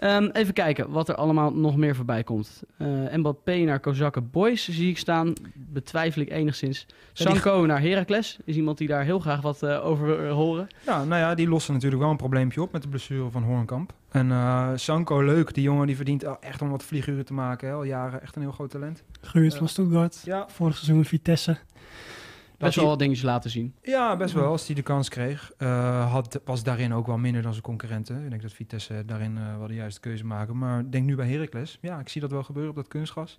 Mm. Um, even kijken wat er allemaal nog meer voorbij komt. Uh, Mbappé naar Kozakken Boys zie ik staan. Betwijfel ik enigszins. Sanko naar Heracles is iemand die daar heel graag wat uh, over wil horen. Ja, nou ja, die lossen natuurlijk wel een probleempje op met de blessure van Hoornkamp. En uh, Sanko, leuk. Die jongen die verdient echt om wat vlieguren te maken. Hè. Al jaren echt een heel groot talent. Gehuurd van Stuttgart. Ja. Vorig seizoen Vitesse. Best wel wat dingetjes laten zien. Ja, best wel. Als hij de kans kreeg. Uh, had, was daarin ook wel minder dan zijn concurrenten. Ik denk dat Vitesse daarin uh, wel de juiste keuze maken. Maar ik denk nu bij Heracles. Ja, ik zie dat wel gebeuren op dat kunstgas.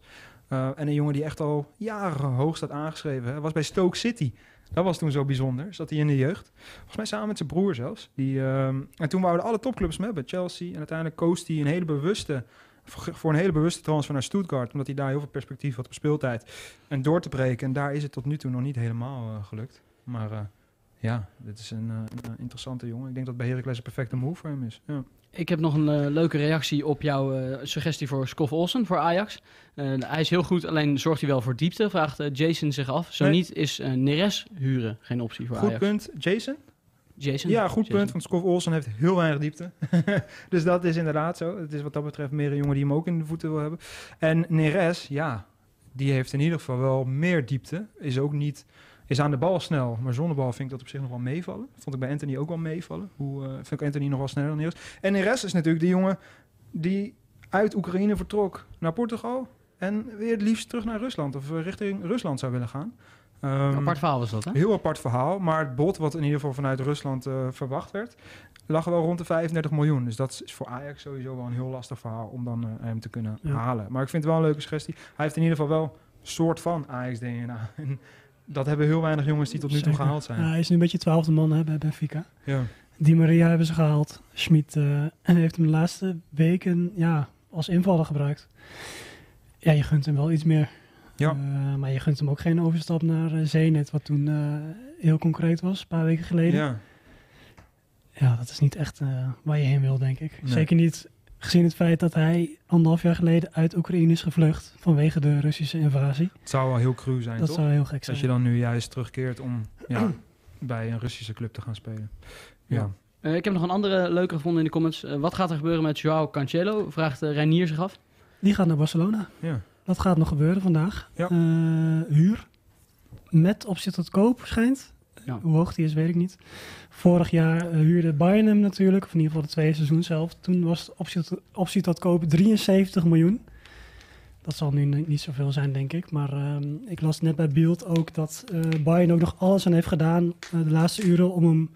Uh, en een jongen die echt al jaren hoog staat aangeschreven. Hè, was bij Stoke City. Dat was toen zo bijzonder. Zat hij in de jeugd. Volgens mij samen met zijn broer zelfs. Die, uh, en toen wouden alle topclubs hem hebben. Chelsea. En uiteindelijk koos hij een hele bewuste... voor een hele bewuste transfer naar Stuttgart. Omdat hij daar heel veel perspectief had op speeltijd. En door te breken. En daar is het tot nu toe nog niet helemaal uh, gelukt. Maar uh, ja, dit is een, een, interessante jongen. Ik denk dat bij Heracles een perfecte move voor hem is. Ja. Ik heb nog een uh, leuke reactie op jouw uh, suggestie voor Skoff Olsen voor Ajax. Uh, hij is heel goed, alleen zorgt hij wel voor diepte, vraagt Jason zich af. Zo Nee. niet is Neres huren geen optie voor Goed Ajax. punt. Jason? Jason? Ja, goed Jason. punt. Want Skof Olsen heeft heel weinig diepte. dus dat is inderdaad zo. Het is wat dat betreft meer een jongen die hem ook in de voeten wil hebben. En Neres, ja, die heeft in ieder geval wel meer diepte. Is ook niet... Is aan de bal snel, maar zonder bal vind ik dat op zich nog wel meevallen. Vond ik bij Anthony ook wel meevallen. Hoe uh, vind ik Anthony nog wel sneller dan Neres. En Neres is natuurlijk de jongen die uit Oekraïne vertrok naar Portugal. En weer het liefst terug naar Rusland of uh, richting Rusland zou willen gaan. Um, apart verhaal was dat, hè? Heel apart verhaal. Maar het bod wat in ieder geval vanuit Rusland uh, verwacht werd, lag wel rond de 35 miljoen. Dus dat is voor Ajax sowieso wel een heel lastig verhaal om dan uh, hem te kunnen ja. halen. Maar ik vind het wel een leuke suggestie. Hij heeft in ieder geval wel een soort van Ajax-DNA. En dat hebben heel weinig jongens die tot nu toe Zeker. gehaald zijn. Ja, hij is nu een beetje twaalfde man hè, bij Benfica. Ja. Die Maria hebben ze gehaald. Schmid uh, heeft hem de laatste weken ja, als invaller gebruikt. Ja, je gunt hem wel iets meer. Ja. Uh, maar je gunt hem ook geen overstap naar uh, Zenit, wat toen uh, heel concreet was, een paar weken geleden. Ja, ja dat is niet echt waar je heen wil, denk ik. Nee. Zeker niet Gezien het feit dat hij anderhalf jaar geleden uit Oekraïne is gevlucht vanwege de Russische invasie. Het zou wel heel cru zijn, Dat toch? zou heel gek zijn. Dat je dan nu juist terugkeert om ja, bij een Russische club te gaan spelen. Ja. Eh, ik heb nog een andere leuke gevonden in de comments. Eh, wat gaat er gebeuren met Joao Cancelo? Vraagt uh, Reinier zich af. Die gaat naar Barcelona. Ja. Dat gaat nog gebeuren vandaag. Ja. Uh, huur. Met optie tot koop schijnt. Ja. Hoe hoog die is, weet ik niet. Vorig jaar uh, huurde Bayern hem natuurlijk. Of in ieder geval het tweede seizoen zelf. Toen was de optie tot, optie tot koop 73 miljoen. Dat zal nu niet zoveel zijn, denk ik. Maar uh, ik las net bij Beeld ook dat uh, Bayern ook nog alles aan heeft gedaan uh, de laatste uren om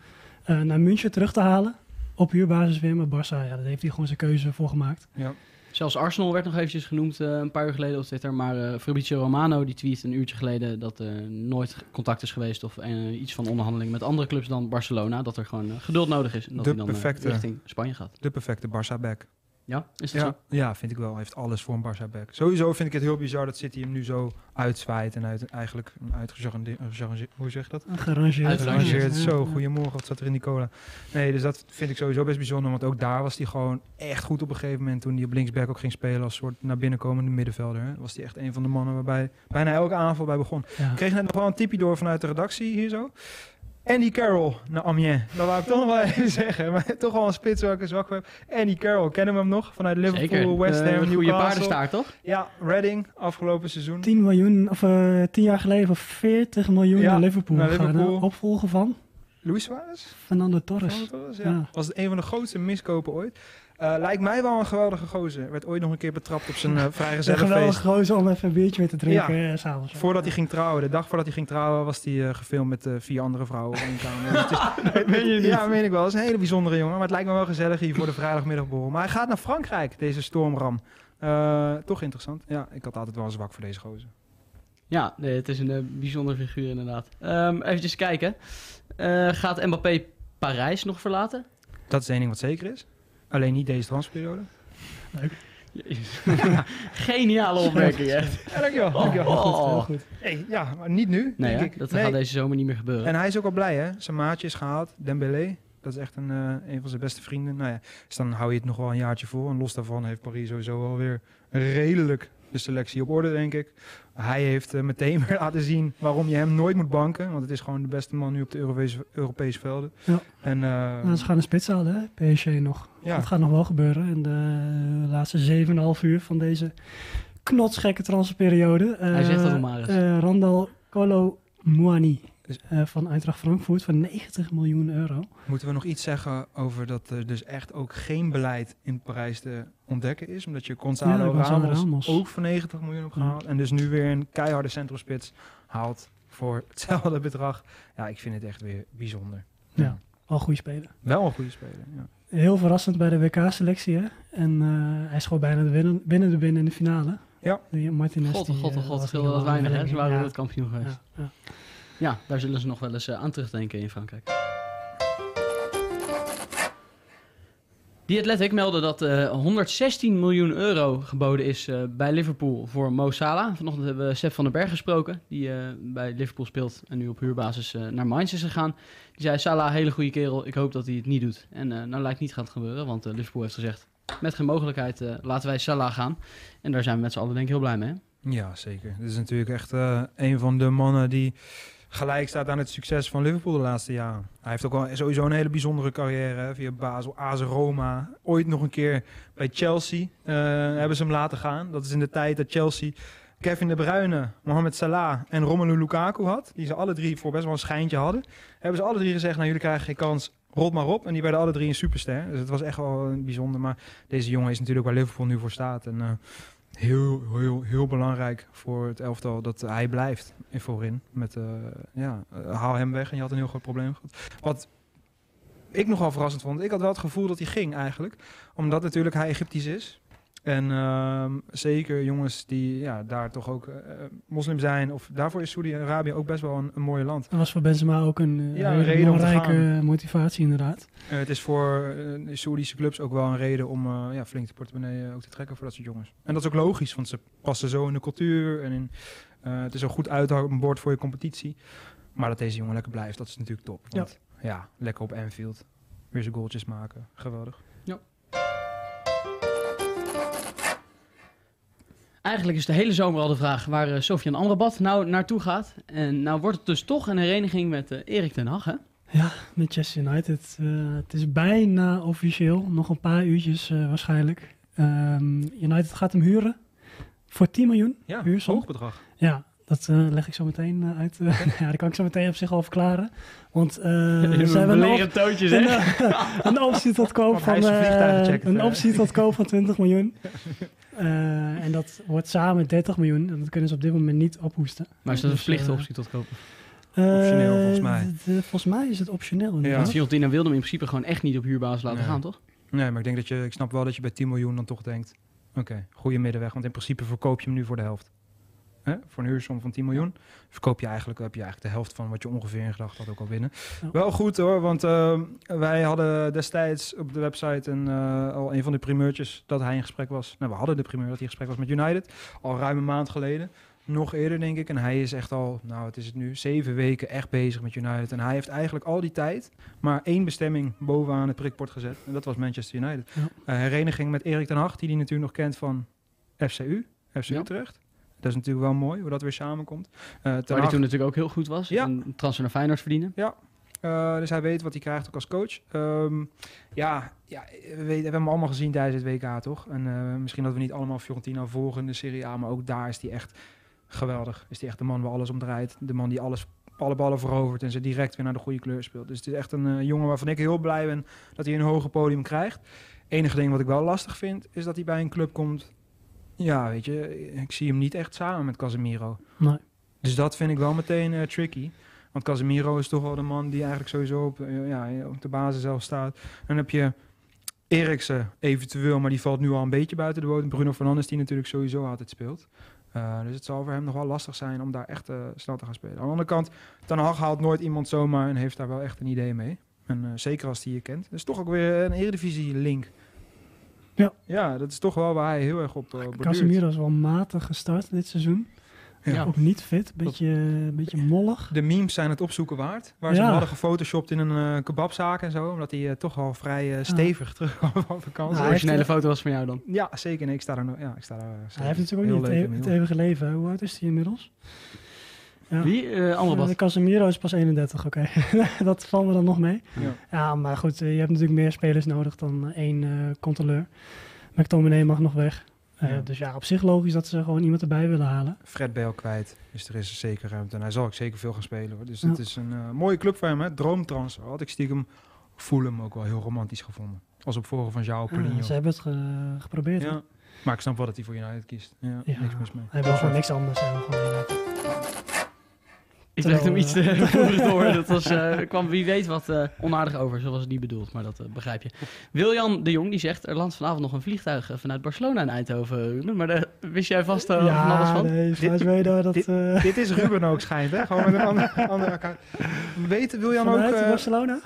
hem naar München terug te halen. Op huurbasis weer. Maar Barça, ja, daar heeft hij gewoon zijn keuze voor gemaakt. Ja. Zelfs Arsenal werd nog eventjes genoemd uh, een paar uur geleden op Twitter. Maar uh, Fabrizio Romano die tweet een uurtje geleden dat er nooit contact is geweest of iets van onderhandeling met andere clubs dan Barcelona. Dat er gewoon geduld nodig is en dat de hij dan perfecte, richting Spanje gaat. De perfecte Barça-back. Ja, is dat ja, zo? Ja, vind ik wel. Hij heeft alles voor een Barça-back. Sowieso vind ik het heel bizar dat City hem nu zo uitzwaait en uit, eigenlijk uitgerangeerd... Hoe zeg je dat? Gerangeerd. Zo, goedemorgen, wat zat er in die cola? Nee, dus dat vind ik sowieso best bijzonder, want ook daar was hij gewoon echt goed op een gegeven moment toen hij op linksback ook ging spelen als soort naar binnen komende middenvelder. Hè. Was hij echt een van de mannen waarbij bijna elke aanval bij begon. Ja. Ik kreeg net nog wel een tipje door vanuit de redactie hier zo. Andy Carroll naar Amiens. Dat wou ik toch nog wel even zeggen. Maar toch wel een spits waar ik een zwak voor heb. Andy Carroll, kennen we hem nog? Vanuit Liverpool, Zeker. West Ham, uh, Newcastle. goede paardenstaart, toch? Ja, Reading, afgelopen seizoen. 10 miljoen, of uh, 10 jaar geleden voor 40 miljoen Ja, naar Liverpool. naar Liverpool. hè? Opvolger van Luis Suarez? Fernando Torres. Fernando Torres, ja. Ja. Was het een van de grootste miskopen ooit. Uh, lijkt mij wel een geweldige gozer. Werd ooit nog een keer betrapt op zijn uh, Een vrijgezellenfeest. geweldig gozer om even een biertje mee te drinken Ja. ja. s'avonds. Voordat hij ging trouwen, de dag voordat hij ging trouwen, was hij uh, gefilmd met uh, vier andere vrouwen één kamer. Dus het is, nee, ja, meen ik wel. Het is een hele bijzondere jongen. Maar het lijkt me wel gezellig hier voor de vrijdagmiddagborrel. Maar hij gaat naar Frankrijk, deze stormram. Uh, toch interessant. Ja, ik had altijd wel een zwak voor deze gozer. Ja, nee, het is een uh, bijzondere figuur inderdaad. Um, even kijken. Uh, gaat Mbappé Parijs nog verlaten? Dat is één ding wat zeker is. Alleen niet deze transperiode. Leuk. Geniale opmerking, echt. Ja, dankjewel. dankjewel. Oh, oh. Heel goed. Hey, ja, maar niet nu, Nee, denk ik. dat nee. gaat deze zomer niet meer gebeuren. En hij is ook al blij, hè? Zijn maatje is gehaald, Dembélé. Dat is echt een, uh, een van zijn beste vrienden. Nou ja, dus dan hou je het nog wel een jaartje voor. En los daarvan heeft Paris sowieso alweer redelijk de selectie op orde, denk ik. Hij heeft uh, meteen weer laten zien waarom je hem nooit moet banken. Want het is gewoon de beste man nu op de Europese, Europese velden. Ja. En, uh, nou, ze gaan een spits halen, hè? PSG nog. Ja. Dat gaat nog wel gebeuren. In de laatste 7,5 uur van deze knotsgekke transferperiode. Hij zegt dat nog maar eens. Uh, Randall Colo Muani. Uh, van Eintracht Frankfurt voor 90 miljoen euro. Moeten we nog iets zeggen over dat er dus echt ook geen beleid in Parijs te ontdekken is? Omdat je Gonzalo, ja, Gonzalo Ramos, Ramos, ook voor 90 miljoen hebt gehaald. Ja. En dus nu weer een keiharde centrumspits haalt voor hetzelfde bedrag. Ja, ik vind het echt weer bijzonder. Ja, ja. wel een goede speler. Wel een goede speler, ja. Heel verrassend bij de WK-selectie, hè? En uh, hij is gewoon bijna de binnen, binnen de binnen in de finale. Ja. Die Martinez. God, god, god, god, scheelde dat weinig, hè? Ze waren ja. het kampioen geweest. Ja, ja. Ja, daar zullen ze nog wel eens uh, aan terugdenken in Frankrijk. Die Athletic meldde dat uh, 116 miljoen euro geboden is uh, bij Liverpool voor Mo Salah. Vanochtend hebben we Sepp van den Berg gesproken, die bij Liverpool speelt en nu op huurbasis naar Mainz is gegaan. Die zei, Salah, hele goede kerel, ik hoop dat hij het niet doet. En nou lijkt niet gaan gebeuren, want Liverpool heeft gezegd, met geen mogelijkheid laten wij Salah gaan. En daar zijn we met z'n allen denk ik heel blij mee. Ja, zeker. Dit is natuurlijk echt een van de mannen die gelijk staat aan het succes van Liverpool de laatste jaren. Hij heeft ook wel sowieso een hele bijzondere carrière. Hè? Via Basel, AS Roma. Ooit nog een keer bij Chelsea uh, hebben ze hem laten gaan. Dat is in de tijd dat Chelsea Kevin De Bruyne, Mohamed Salah en Romelu Lukaku had. Die ze alle drie voor best wel een schijntje hadden. Hebben ze alle drie gezegd, nou jullie krijgen geen kans, rot maar op. En die werden alle drie een superster. Dus het was echt wel bijzonder. Maar deze jongen is natuurlijk waar Liverpool nu voor staat. En uh, heel, heel, heel belangrijk voor het elftal dat hij blijft in voorin. Met, uh, ja, uh, haal hem weg en je had een heel groot probleem gehad. Wat ik nogal verrassend vond, ik had wel het gevoel dat hij ging eigenlijk. Omdat natuurlijk hij Egyptisch is. En uh, zeker jongens die ja, daar toch ook uh, moslim zijn. Of daarvoor is Saudi-Arabië ook best wel een, een mooi land. Dat was voor Benzema ook een, uh, ja, een reden belangrijke motivatie inderdaad. Uh, het is voor Saoedische clubs ook wel een reden om ja, flink de portemonnee ook te trekken voor dat soort jongens. En dat is ook logisch, want ze passen zo in de cultuur. En in, het is ook goed uithoudbord voor je competitie. Maar dat deze jongen lekker blijft, dat is natuurlijk top. Want ja, ja lekker op Anfield. Weer zijn goaltjes maken. Geweldig. Eigenlijk is de hele zomer al de vraag waar uh, Sofian Amrabat nou naartoe gaat. En nou wordt het dus toch een hereniging met uh, Erik ten Hag, hè? Ja, Manchester United. Uh, het is bijna officieel. Nog een paar uurtjes waarschijnlijk. Um, United gaat hem huren voor 10 miljoen. Ja, huursom. hoog bedrag. Ja, dat uh, leg ik zo meteen uh, uit. ja, dat kan ik zo meteen op zich al verklaren. Want uh, ze hebben een, op, tootjes, een, een, optie tot koop van, een optie tot koop van 20 miljoen. En dat wordt samen 30 miljoen. En dat kunnen ze op dit moment niet ophoesten. Maar is dat een dus, verplichte optie tot koop? optioneel volgens mij. De, volgens mij is het optioneel. Ja. Want Fiorentina wilde hem in principe gewoon echt niet op huurbasis laten nee. gaan, toch? Nee, maar ik denk dat je, ik snap wel dat je bij 10 miljoen dan toch denkt, oké, okay, goede middenweg. Want in principe verkoop je hem nu voor de helft. Hè? Voor een huursom van 10 miljoen. Verkoop je eigenlijk, heb je eigenlijk de helft van wat je ongeveer in gedacht had ook al binnen. Ja. Wel goed hoor, want uh, wij hadden destijds op de website een, uh, al een van de primeurtjes dat hij in gesprek was. Nou, we hadden de primeur dat hij in gesprek was met United. Al ruim een maand geleden. Nog eerder, denk ik. En hij is echt al, nou, het is het nu, zeven weken echt bezig met United. En hij heeft eigenlijk al die tijd maar één bestemming bovenaan het prikbord gezet. En dat was Manchester United. Ja. Uh, hereniging met Erik ten Hag, die hij natuurlijk nog kent van FCU, FC ja. Utrecht. Dat is natuurlijk wel mooi, hoe dat weer samenkomt. Uh, Waar hij toen natuurlijk ook heel goed was. Ja. En transfer naar Feyenoord verdienen. Ja. Uh, dus hij weet wat hij krijgt ook als coach. Um, ja, ja we, we hebben hem allemaal gezien tijdens het WK, toch? En uh, misschien dat we niet allemaal Fiorentina volgen in de Serie A, maar ook daar is hij echt geweldig. Is hij echt de man waar alles om draait. De man die alles, alle ballen verovert en ze direct weer naar de goede kleur speelt. Dus het is echt een uh, jongen waarvan ik heel blij ben dat hij een hoger podium krijgt. Enige ding wat ik wel lastig vind, is dat hij bij een club komt ja, weet je, ik zie hem niet echt samen met Casemiro. Nee. Dus dat vind ik wel meteen uh, tricky. Want Casemiro is toch wel de man die eigenlijk sowieso op, uh, ja, op de basis zelf staat. Dan heb je Eriksen eventueel, maar die valt nu al een beetje buiten de boot. Bruno Fernandes die natuurlijk sowieso altijd speelt. Uh, dus het zal voor hem nog wel lastig zijn om daar echt snel te gaan spelen. Aan de andere kant, Ten Hag haalt nooit iemand zomaar en heeft daar wel echt een idee mee. En zeker als hij je kent. Dus toch ook weer een Eredivisie link. Ja. ja, dat is toch wel waar hij heel erg op uh, Casemiro is wel matig gestart dit seizoen. Ja. Ook niet fit, beetje, beetje mollig. De memes zijn het opzoeken waard. Waar ze hem hadden gefotoshopt in een uh, kebabzaak en zo. Omdat hij uh, toch al vrij uh, stevig terugkwam van vakantie. De originele foto was van jou dan? Ja, zeker. Nee, ik sta daar nog. Ja, ik sta daar. Hij heeft natuurlijk ook niet het, e het eeuwige leven. Hoe oud is hij inmiddels? Ja. Wie? Uh, Amrabat? Uh, Casemiro is pas 31, oké. Okay. dat valt me dan nog mee. Ja, ja maar goed, je hebt natuurlijk meer spelers nodig dan één uh, controleur. McTominay mag nog weg. Ja. Dus ja, op zich logisch dat ze gewoon iemand erbij willen halen. Fred Bale kwijt, dus er is zeker ruimte. En hij zal ook zeker veel gaan spelen. Hoor. Dus het is een mooie club voor hem, hè. Droomtransfer. Had ik stiekem Fulham ook wel heel romantisch gevonden. Als op vorige van João Paulinho. ze hebben het ge geprobeerd. Ja. Maar ik snap wel dat hij voor United kiest. Ja, niks mis mee. Hij wil gewoon niks anders. Hij wil gewoon United. Ik dacht hem iets te vroeg door. Dat was, uh, kwam wie weet wat uh, onaardig over. Zo was het niet bedoeld, maar dat uh, begrijp je. Wiljan de Jong die zegt, er landt vanavond nog een vliegtuig vanuit Barcelona in Eindhoven. Maar daar wist jij vast ja, van alles van? nee, dit, weten dat... Dit, dit, is Ruben ook schijnt, hè? Gewoon met een andere, andere account. Weet Wiljan vanuit ook... Barcelona?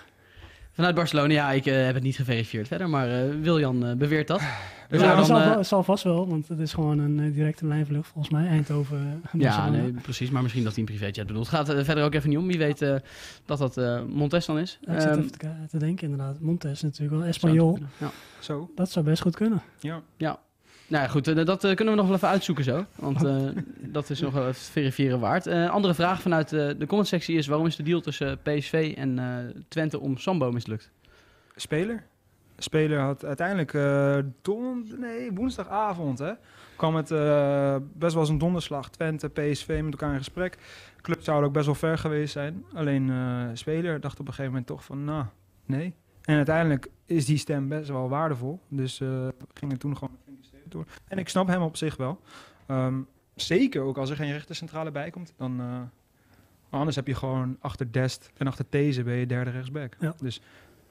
Vanuit Barcelona, ja, ik heb het niet geverifieerd verder, maar Wiljan beweert dat. Dus ja, dat zal, uh, zal, vast wel, want het is gewoon een uh, directe lijnvlucht volgens mij, Eindhoven. ja, nee, precies, maar misschien dat hij een privéjet bedoelt. Het gaat uh, verder ook even niet om. Wie weet dat dat Montes dan is. Ja, ik zit um, even te, te, denken inderdaad. Montes natuurlijk wel, Espanol. Ja. Zo. Dat zou best goed kunnen. Ja. Ja. Nou goed, dat kunnen we nog wel even uitzoeken zo. Want dat is nog wel even verifiëren waard. andere vraag vanuit de commentsectie is... waarom is de deal tussen PSV en Twente om Sambo mislukt? Speler? speler had uiteindelijk don nee, woensdagavond hè, kwam het best wel eens een donderslag. Twente, PSV met elkaar in gesprek. Club zou ook best wel ver geweest zijn. Alleen speler dacht op een gegeven moment toch van, nou, nee. En uiteindelijk is die stem best wel waardevol. Dus we gingen toen gewoon door. En ik snap hem op zich wel. Um, zeker ook als er geen rechtercentrale bij komt. Dan, anders heb je gewoon achter Dest en achter These ben je derde rechtsback. Ja. Dus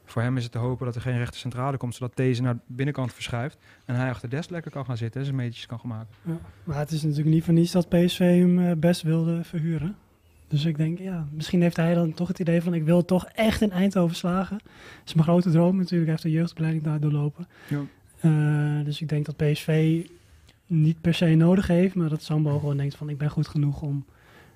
voor hem is het te hopen dat er geen rechter centrale komt, zodat deze naar de binnenkant verschuift en hij achter Dest lekker kan gaan zitten en zijn meetjes kan gaan maken. Ja, maar het is natuurlijk niet van niets dat PSV hem best wilde verhuren. Dus ik denk, ja, misschien heeft hij dan toch het idee van ik wil toch echt in Eindhoven slagen. Dat is mijn grote droom natuurlijk, hij heeft de jeugdopleiding daar doorlopen. Ja. Uh, dus ik denk dat PSV niet per se nodig heeft, maar dat Sambo gewoon denkt van ik ben goed genoeg om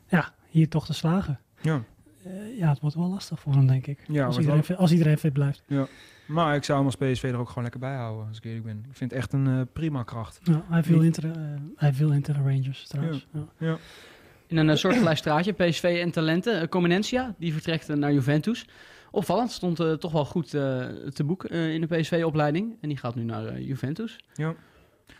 ja, hier toch te slagen. Ja. uh, ja, het wordt wel lastig voor hem, denk ik. Ja, als, iedereen, fit, als iedereen fit blijft. Ja. Maar ik zou hem als PSV er ook gewoon lekker bij houden, als ik eerlijk ben. Ik vind het echt een uh, prima kracht. Ja, hij viel inter, uh, hij viel inter de Rangers trouwens. Ja. ja. In een uh, soortgelijk straatje, PSV en talenten. Comenencia, die vertrekt naar Juventus. Opvallend, stond toch wel goed te boek in de PSV-opleiding. En die gaat nu naar Juventus. Ja.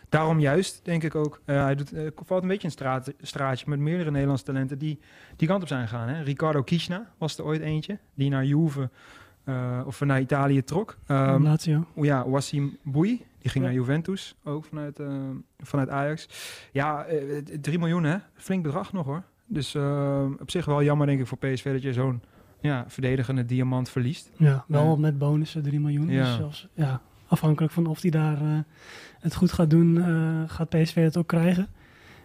Daarom juist, denk ik ook. Uh, hij doet, uh, valt een beetje een straat, straatje met meerdere Nederlandse talenten die die kant op zijn gegaan. Hè? Ricardo Kiesna was er ooit eentje, die naar Juve uh, of naar Italië trok. Um, Lazio. Ja, Wassim Boui, die ging ja. naar Juventus, ook vanuit, vanuit Ajax. Ja, 3 miljoen hè, flink bedrag nog hoor. Dus op zich wel jammer denk ik voor PSV dat je zo'n ja, verdedigende diamant verliest. Ja, wel met bonussen 3 miljoen. Ja. Dus zelfs, ja, afhankelijk van of hij daar uh, het goed gaat doen, uh, gaat PSV het ook krijgen.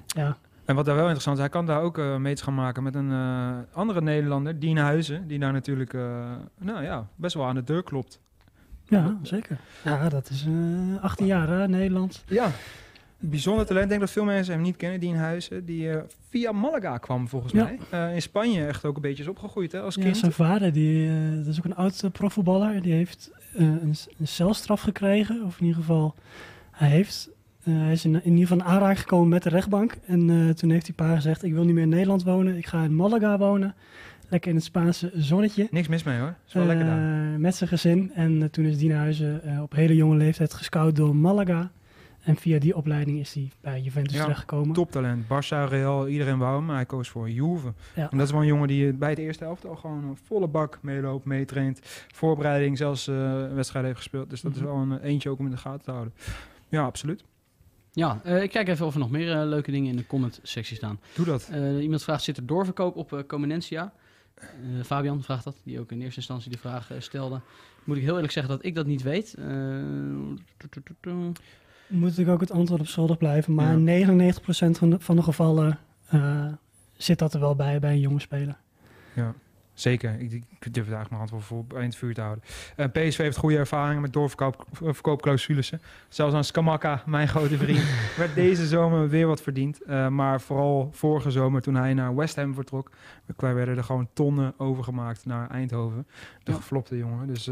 Ja. En wat daar wel interessant is, hij kan daar ook uh, mee gaan maken met een andere Nederlander, Dien Huizen, die daar natuurlijk nou ja, best wel aan de deur klopt. Ja, zeker. Ja, dat is 18 jaar hè, Nederland. Ja, bijzonder talent. Ik denk dat veel mensen hem niet kennen, Dien Huizen. Die uh, via Malaga kwam volgens Ja. mij. Uh, in Spanje echt ook een beetje is opgegroeid hè, als Ja, kind. zijn vader, die, eh, dat is ook een oud uh, profvoetballer. Die heeft eh, een, een celstraf gekregen. Of in ieder geval, hij, heeft, eh, hij is in, in ieder geval in aanraking gekomen met de rechtbank. En eh, toen heeft die pa gezegd, ik wil niet meer in Nederland wonen. Ik ga in Malaga wonen. Lekker in het Spaanse zonnetje. Niks mis mee hoor. Is wel lekker daar. Eh, met zijn gezin. En eh, toen is Dienhuizen uh, op hele jonge leeftijd gescout door Malaga. En via die opleiding is hij bij Juventus Ja, terechtgekomen. Toptalent. Barça, Real, iedereen wou hem. Maar hij koos voor Juve. Ja. En dat is wel een jongen die bij het eerste helft al gewoon een volle bak meeloopt, meetraint. Voorbereiding, zelfs eh wedstrijden heeft gespeeld. Dus dat is Mhm. wel een eh, eentje ook om in de gaten te houden. Ja, absoluut. Ja, eh, ik kijk even of er nog meer leuke dingen in de comment-sectie staan. Doe dat. Eh, iemand vraagt, zit er doorverkoop op eh Comenentia? Eh, Fabian vraagt dat, die ook in eerste instantie de vraag stelde. Moet ik heel eerlijk zeggen dat ik dat niet weet. Moet ik ook het antwoord op schuldig blijven. Maar Ja. 99% van de, van de gevallen eh, zit dat er wel bij bij een jonge speler. Ja, zeker. Ik, ik durf het eigenlijk mijn hand wel voor bij in het vuur te houden. Eh, PSV heeft goede ervaringen met doorverkoopclausules. Zelfs aan Skamaka, mijn grote vriend, werd deze zomer weer wat verdiend. Eh, maar vooral vorige zomer toen hij naar West Ham vertrok, werden er gewoon tonnen overgemaakt naar Eindhoven. De Ja. geflopte jongen. Dus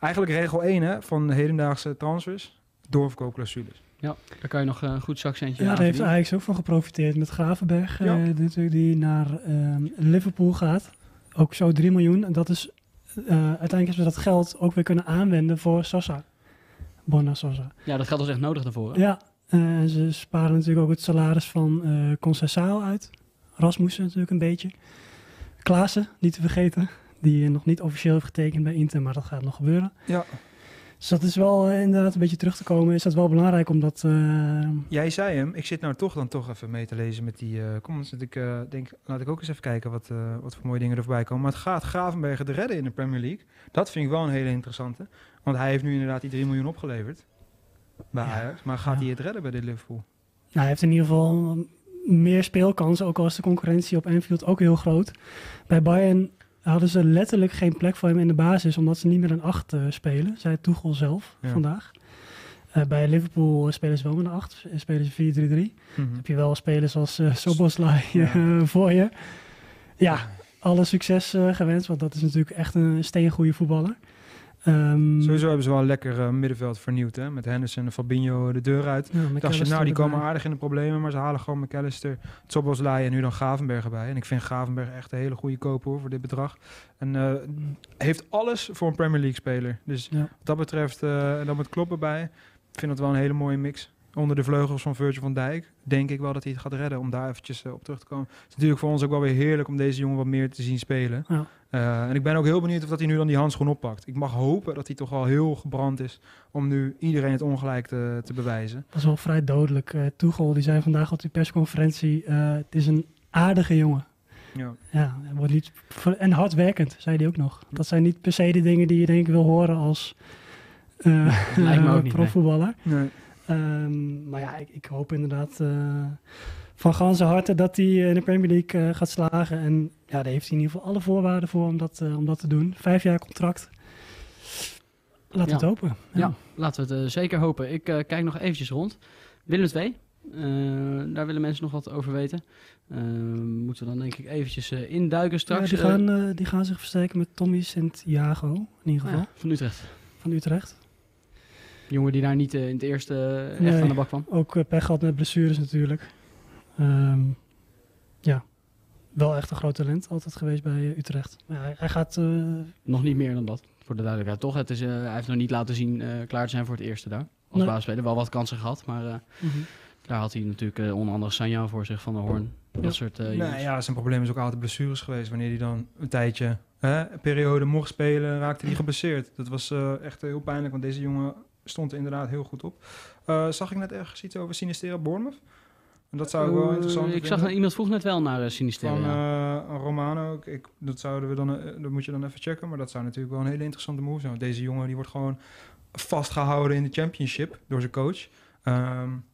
eigenlijk regel 1 hè, van de hedendaagse transfers, doorverkoopclausules. Ja, daar kan je nog eh, een goed zakcentje Ja, daar heeft. Ajax ook van geprofiteerd met Gravenberg. eh, Ja. die, natuurlijk die naar ehm, Liverpool gaat. Ook zo 3 miljoen. En dat is, eh, uiteindelijk hebben ze dat geld ook weer kunnen aanwenden voor Sosa. Borna Sosa. Ja, dat geld was echt nodig daarvoor. hè? Ja, eh, en ze sparen natuurlijk ook het salaris van eh Conceição uit. Rasmussen natuurlijk een beetje. Klaassen, niet te vergeten. Die eh, nog niet officieel heeft getekend bij Inter, maar dat gaat nog gebeuren. Ja. Dus dat is wel eh, inderdaad een beetje terug te komen. Is dat wel belangrijk omdat... eh, Jij zei hem, ik zit nou toch dan toch even mee te lezen met die uh, comments. Dat ik eh, denk, laat ik ook eens even kijken wat, eh, wat voor mooie dingen er voorbij komen. Maar het gaat Gravenbergen de redden in de Premier League. Dat vind ik wel een hele interessante. Want hij heeft nu inderdaad die 3 miljoen opgeleverd bij Ja. Ajax. Maar gaat Ja. hij het redden bij dit Liverpool? Nou, hij heeft in ieder geval meer speelkansen, ook al is de concurrentie op Anfield ook heel groot. Bij Bayern hadden ze letterlijk geen plek voor hem in de basis, omdat ze niet meer een 8 eh, spelen, zei Tuchel zelf Ja. vandaag. Eh, bij Liverpool spelen ze wel met een 8, spelen ze 4-3-3. Mhm. Heb je wel spelers als eh Soboslai Ja. voor je. Ja, alle succes gewenst, want dat is natuurlijk echt een steengoede voetballer. Ehm, Sowieso hebben ze wel een lekker eh, middenveld vernieuwd. Hè? Met Henderson en Fabinho de deur uit. ja, Dacht je, nou, die komen aardig in de problemen. Maar ze halen gewoon McAllister, Tsoboslai en nu dan Gravenberg erbij. En ik vind Gravenberg echt een hele goede koop hoor, voor dit bedrag. En eh, heeft alles voor een Premier League speler. Dus Ja. wat dat betreft, eh, en dan met Klopp erbij. Ik vind het wel een hele mooie mix. Onder de vleugels van Virgil van Dijk denk ik wel dat hij het gaat redden. Om daar eventjes eh, op terug te komen. Het is natuurlijk voor ons ook wel weer heerlijk om deze jongen wat meer te zien spelen. Ja. Eh, en ik ben ook heel benieuwd of dat hij nu dan die handschoen oppakt. Ik mag hopen dat hij toch wel heel gebrand is om nu iedereen het ongelijk te, te bewijzen. Dat is wel vrij dodelijk. Eh Tuchel die zei vandaag op die persconferentie: eh, Het is een aardige jongen. Ja. Ja, wordt niet. En hardwerkend, zei hij ook nog. Dat zijn niet per se de dingen die je denk ik wil horen als eh lijkt me ook niet, profvoetballer. Nee. Ehm, maar ja, ik, ik hoop inderdaad eh, van ganse harte dat hij in de Premier League eh, gaat slagen. En ja, daar heeft hij in ieder geval alle voorwaarden voor om dat, eh, om dat te doen. Vijf jaar contract. Laten we Ja. het hopen. Ja, laten we het eh, zeker hopen. Ik eh, kijk nog eventjes rond. Willem 2, daar willen mensen nog wat over weten. moeten we dan denk ik eventjes induiken straks. Ja, die, gaan, die gaan zich versterken met Tommy Santiago, in ieder geval. van Utrecht. Van Utrecht. Jongen die daar niet in het eerste echt aan de bak kwam. Ook pech gehad met blessures natuurlijk. Ehm, ja, wel echt een groot talent altijd geweest bij Utrecht. hij, hij, gaat... Nog niet meer dan dat voor de duidelijkheid toch. Het is, uh, hij heeft nog niet laten zien uh, klaar te zijn voor het eerste daar. Als nee. basisspeler wel wat kansen gehad, maar uh, mm -hmm. daar had hij natuurlijk onder andere Sanja voor zich van de Hoorn. Dat ja. soort nee, ja, zijn probleem is ook altijd blessures geweest. Wanneer hij dan een tijdje, hè, een periode mocht spelen, raakte hij geblesseerd. Dat was echt heel pijnlijk, want deze jongen stond er inderdaad heel goed op. zag ik net ergens iets over Sinistera Bournemouth? Dat zou ik wel interessant Ik zag iemand vroeg net wel naar uh, Sinister. Van uh, Romano. Ik, dat zouden we dan, uh, dat moet je dan even checken. Maar dat zou natuurlijk wel een hele interessante move zijn. Deze jongen die wordt gewoon vastgehouden in de championship door zijn coach. Um,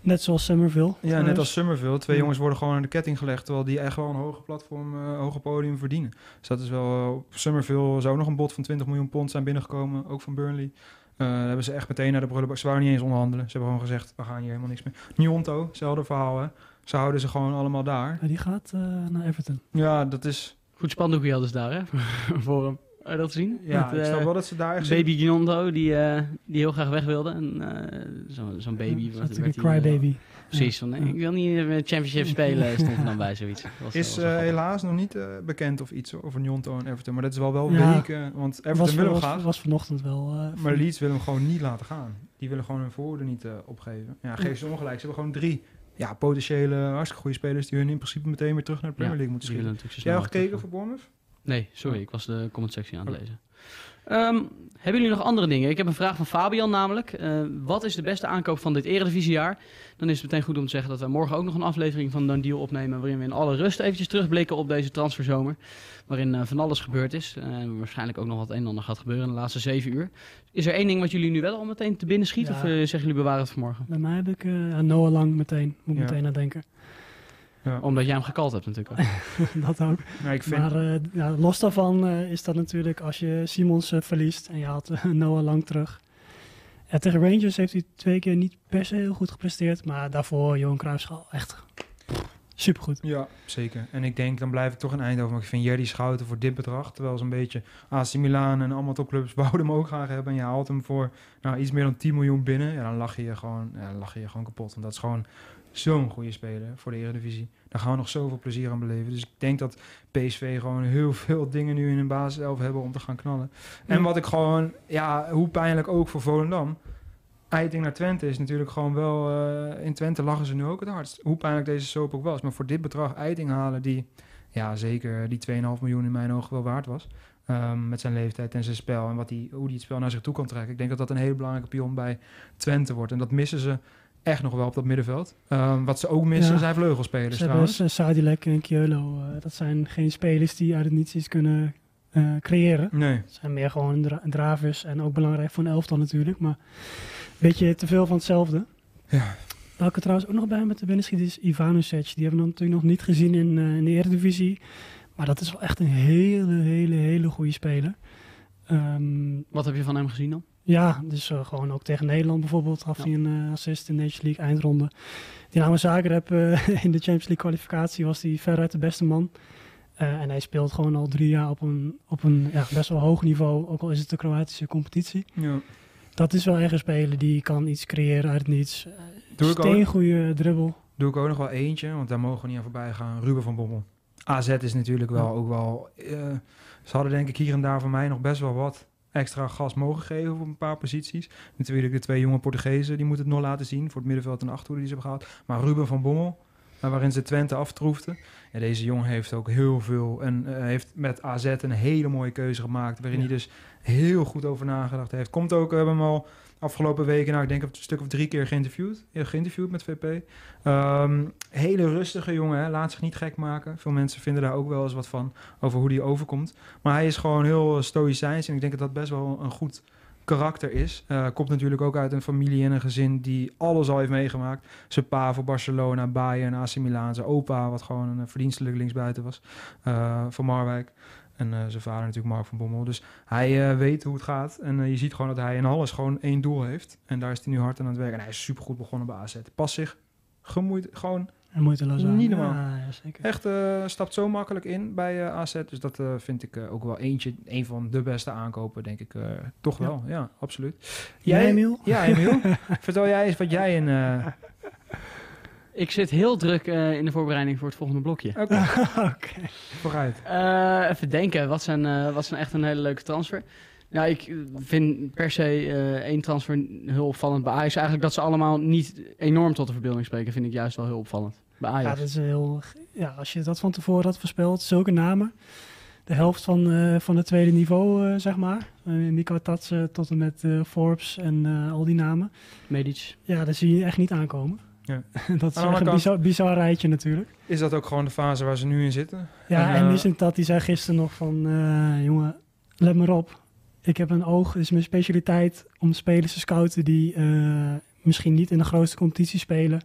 net zoals Summerville. Ja, net als Summerville. Twee jongens worden gewoon aan de ketting gelegd. Terwijl die echt wel een hoger platform, uh, hoger podium verdienen. Dus dat is wel... Summerville zou nog een bod van 20 miljoen pond zijn binnengekomen. Ook van Burnley. Uh, hebben ze echt meteen naar de prullenbak. Ze waren niet eens onderhandelen. Ze hebben gewoon gezegd, we gaan hier helemaal niks meer. Njonto, hetzelfde verhaal hè. Ze houden ze gewoon allemaal daar. Ja, die gaat uh, naar Everton. Ja, dat is... Goed spandoekje hadden ze daar hè, voor hem. Dat zien? Ja, Met, ik snap wel dat ze daar echt... Baby Ginondo, die, uh, die heel graag weg wilde. En uh, zo'n zo baby. Ja, was, een crybaby. Precies, van, ik wil niet met Championship spelen, stond er dan bij zoiets. Was, is was helaas nog niet bekend of iets over Njonto en Everton. Maar dat is wel wel ja, weken, want Everton was, wil hem graag. was vanochtend wel... maar Leeds wil hem gewoon niet laten gaan. Die willen gewoon hun voordeel niet opgeven. Ja, geef ze ongelijk. Ze hebben gewoon drie ja, potentiële hartstikke goede spelers... die hun in principe meteen weer terug naar de Premier League moeten schieten. Jij al gekeken voor Bournemouth? Nee, sorry, ik was de comment sectie aan het lezen. Um, hebben jullie nog andere dingen? Ik heb een vraag van Fabian namelijk. Uh, wat is de beste aankoop van dit eredivisiejaar? Dan is het meteen goed om te zeggen dat we morgen ook nog een aflevering van Dan Deal opnemen... waarin we in alle rust eventjes terugblikken op deze transferzomer. Waarin uh, van alles gebeurd is. En uh, waarschijnlijk ook nog wat een en ander gaat gebeuren in de laatste zeven uur. Is er één ding wat jullie nu wel al meteen te binnen schiet? Ja. Of uh, zeggen jullie bewaren het voor morgen? Bij mij heb ik Noah Lang meteen. Moet ja. meteen aan denken. Ja. Omdat jij hem gekald hebt natuurlijk dat ook. Ja, ik vind... Maar uh, ja, los daarvan uh, is dat natuurlijk als je Simons uh, verliest en je haalt Noah Lang terug. Ja, tegen Rangers heeft hij twee keer niet per se heel goed gepresteerd. Maar daarvoor Johan Cruijffschaal echt supergoed. Ja, zeker. En ik denk, dan blijf ik toch in Eindhoven. Maar ik vind Jerry Schouten voor dit bedrag, terwijl ze een beetje AC Milan en allemaal topclubs wouden hem ook graag hebben. En je haalt hem voor nou, iets meer dan 10 miljoen binnen. Ja, dan lach je je gewoon, ja, lach je je gewoon kapot. Want dat is gewoon zo'n goede speler voor de Eredivisie. Daar gaan we nog zoveel plezier aan beleven. Dus ik denk dat PSV gewoon heel veel dingen nu in hun basiself hebben om te gaan knallen. En wat ik gewoon, ja, hoe pijnlijk ook voor Volendam. Eiting naar Twente is natuurlijk gewoon wel... Uh, in Twente lachen ze nu ook het hardst. Hoe pijnlijk deze soap ook was. Maar voor dit bedrag Eiting halen die... Ja, zeker die 2,5 miljoen in mijn ogen wel waard was. Um, met zijn leeftijd en zijn spel. En wat die, hoe die het spel naar zich toe kan trekken. Ik denk dat dat een hele belangrijke pion bij Twente wordt. En dat missen ze echt nog wel op dat middenveld. Um, wat ze ook missen ja. zijn vleugelspelers ze trouwens. Hebben Sadilek en Kjolo. Uh, dat zijn geen spelers die uit het niets iets kunnen uh, creëren. Nee. Het zijn meer gewoon dra dravers en ook belangrijk voor een elftal natuurlijk. Maar een beetje te veel van hetzelfde. Ja. Welke trouwens ook nog bij met de binnenschiet is Ivanovic. Die hebben we natuurlijk nog niet gezien in, uh, in de Eredivisie. Maar dat is wel echt een hele, hele, hele goede speler. Um, Wat heb je van hem gezien dan? Ja, dus uh, gewoon ook tegen Nederland bijvoorbeeld gaf ja. hij een uh, assist in de Nations League eindronde. Dynamo Zagreb uh, in de Champions League kwalificatie was hij veruit de beste man. en hij speelt gewoon al drie jaar op een, op een ja, best wel hoog niveau, ook al is het de Kroatische competitie. Ja. Dat is wel echt een speler die kan iets creëren uit niets. Steen goede dribbel. Doe ik ook nog wel eentje, want daar mogen we niet aan voorbij gaan. Ruben van Bommel. AZ is natuurlijk wel ook wel... ze hadden denk ik hier en daar voor mij nog best wel wat extra gas mogen geven op een paar posities. Natuurlijk de twee jonge Portugezen, die moeten het nog laten zien voor het middenveld en achterhoede die ze hebben gehad. Maar Ruben van Bommel, waarin ze Twente aftroefden. Ja, deze jongen heeft ook heel veel en uh, heeft met AZ een hele mooie keuze gemaakt, waarin ja. hij dus heel goed over nagedacht heeft. Komt ook, we hebben hem al afgelopen weken, nou ik denk een stuk of drie keer geïnterviewd, ja, geïnterviewd met VP. Um, hele rustige jongen, hè? laat zich niet gek maken. Veel mensen vinden daar ook wel eens wat van, over hoe die overkomt. Maar hij is gewoon heel stoïcijns en ik denk dat dat best wel een goed karakter is. Uh, komt natuurlijk ook uit een familie en een gezin die alles al heeft meegemaakt. Zijn pa voor Barcelona, Bayern, AC Milan. Zijn opa, wat gewoon een verdienstelijke linksbuiten was, van Marwijk. En zijn vader natuurlijk Mark van Bommel. Dus hij weet hoe het gaat. En je ziet gewoon dat hij in alles gewoon één doel heeft. En daar is hij nu hard aan het werken. En hij is supergoed begonnen bij AZ. Pas zich gemoeid, gewoon en moeiteloos Niet normaal. Ja, ja, zeker. Echt stapt zo makkelijk in bij AZ. Dus dat vind ik ook wel eentje, een van de beste aankopen, denk ik. toch wel, ja, absoluut. Jij, Emiel? Ja, Emiel. Vertel jij eens wat jij in... Ik zit heel druk in de voorbereiding voor het volgende blokje. Oké, okay. okay. vooruit. even denken, wat zijn, wat zijn echt een hele leuke transfer? Ja, ik vind per se uh, één transfer heel opvallend bij Ajax. Eigenlijk dat ze allemaal niet enorm tot de verbeelding spreken, vind ik juist wel heel opvallend. Bij Ajax. Ja, dat is heel, ja, als je dat van tevoren had voorspeld, zulke namen. De helft van, uh, van het tweede niveau, uh, zeg maar. Uh, Nico Tatsen tot en met Forbes en al die namen. Medic. Ja, dat zie je echt niet aankomen. Ja. dat is een bizar, bizar, rijtje natuurlijk. Is dat ook gewoon de fase waar ze nu in zitten? Ja, en, en Missing dat die zei gisteren nog van... jongen, let maar op ik heb een oog, het is mijn specialiteit om spelers te scouten die uh, misschien niet in de grootste competitie spelen,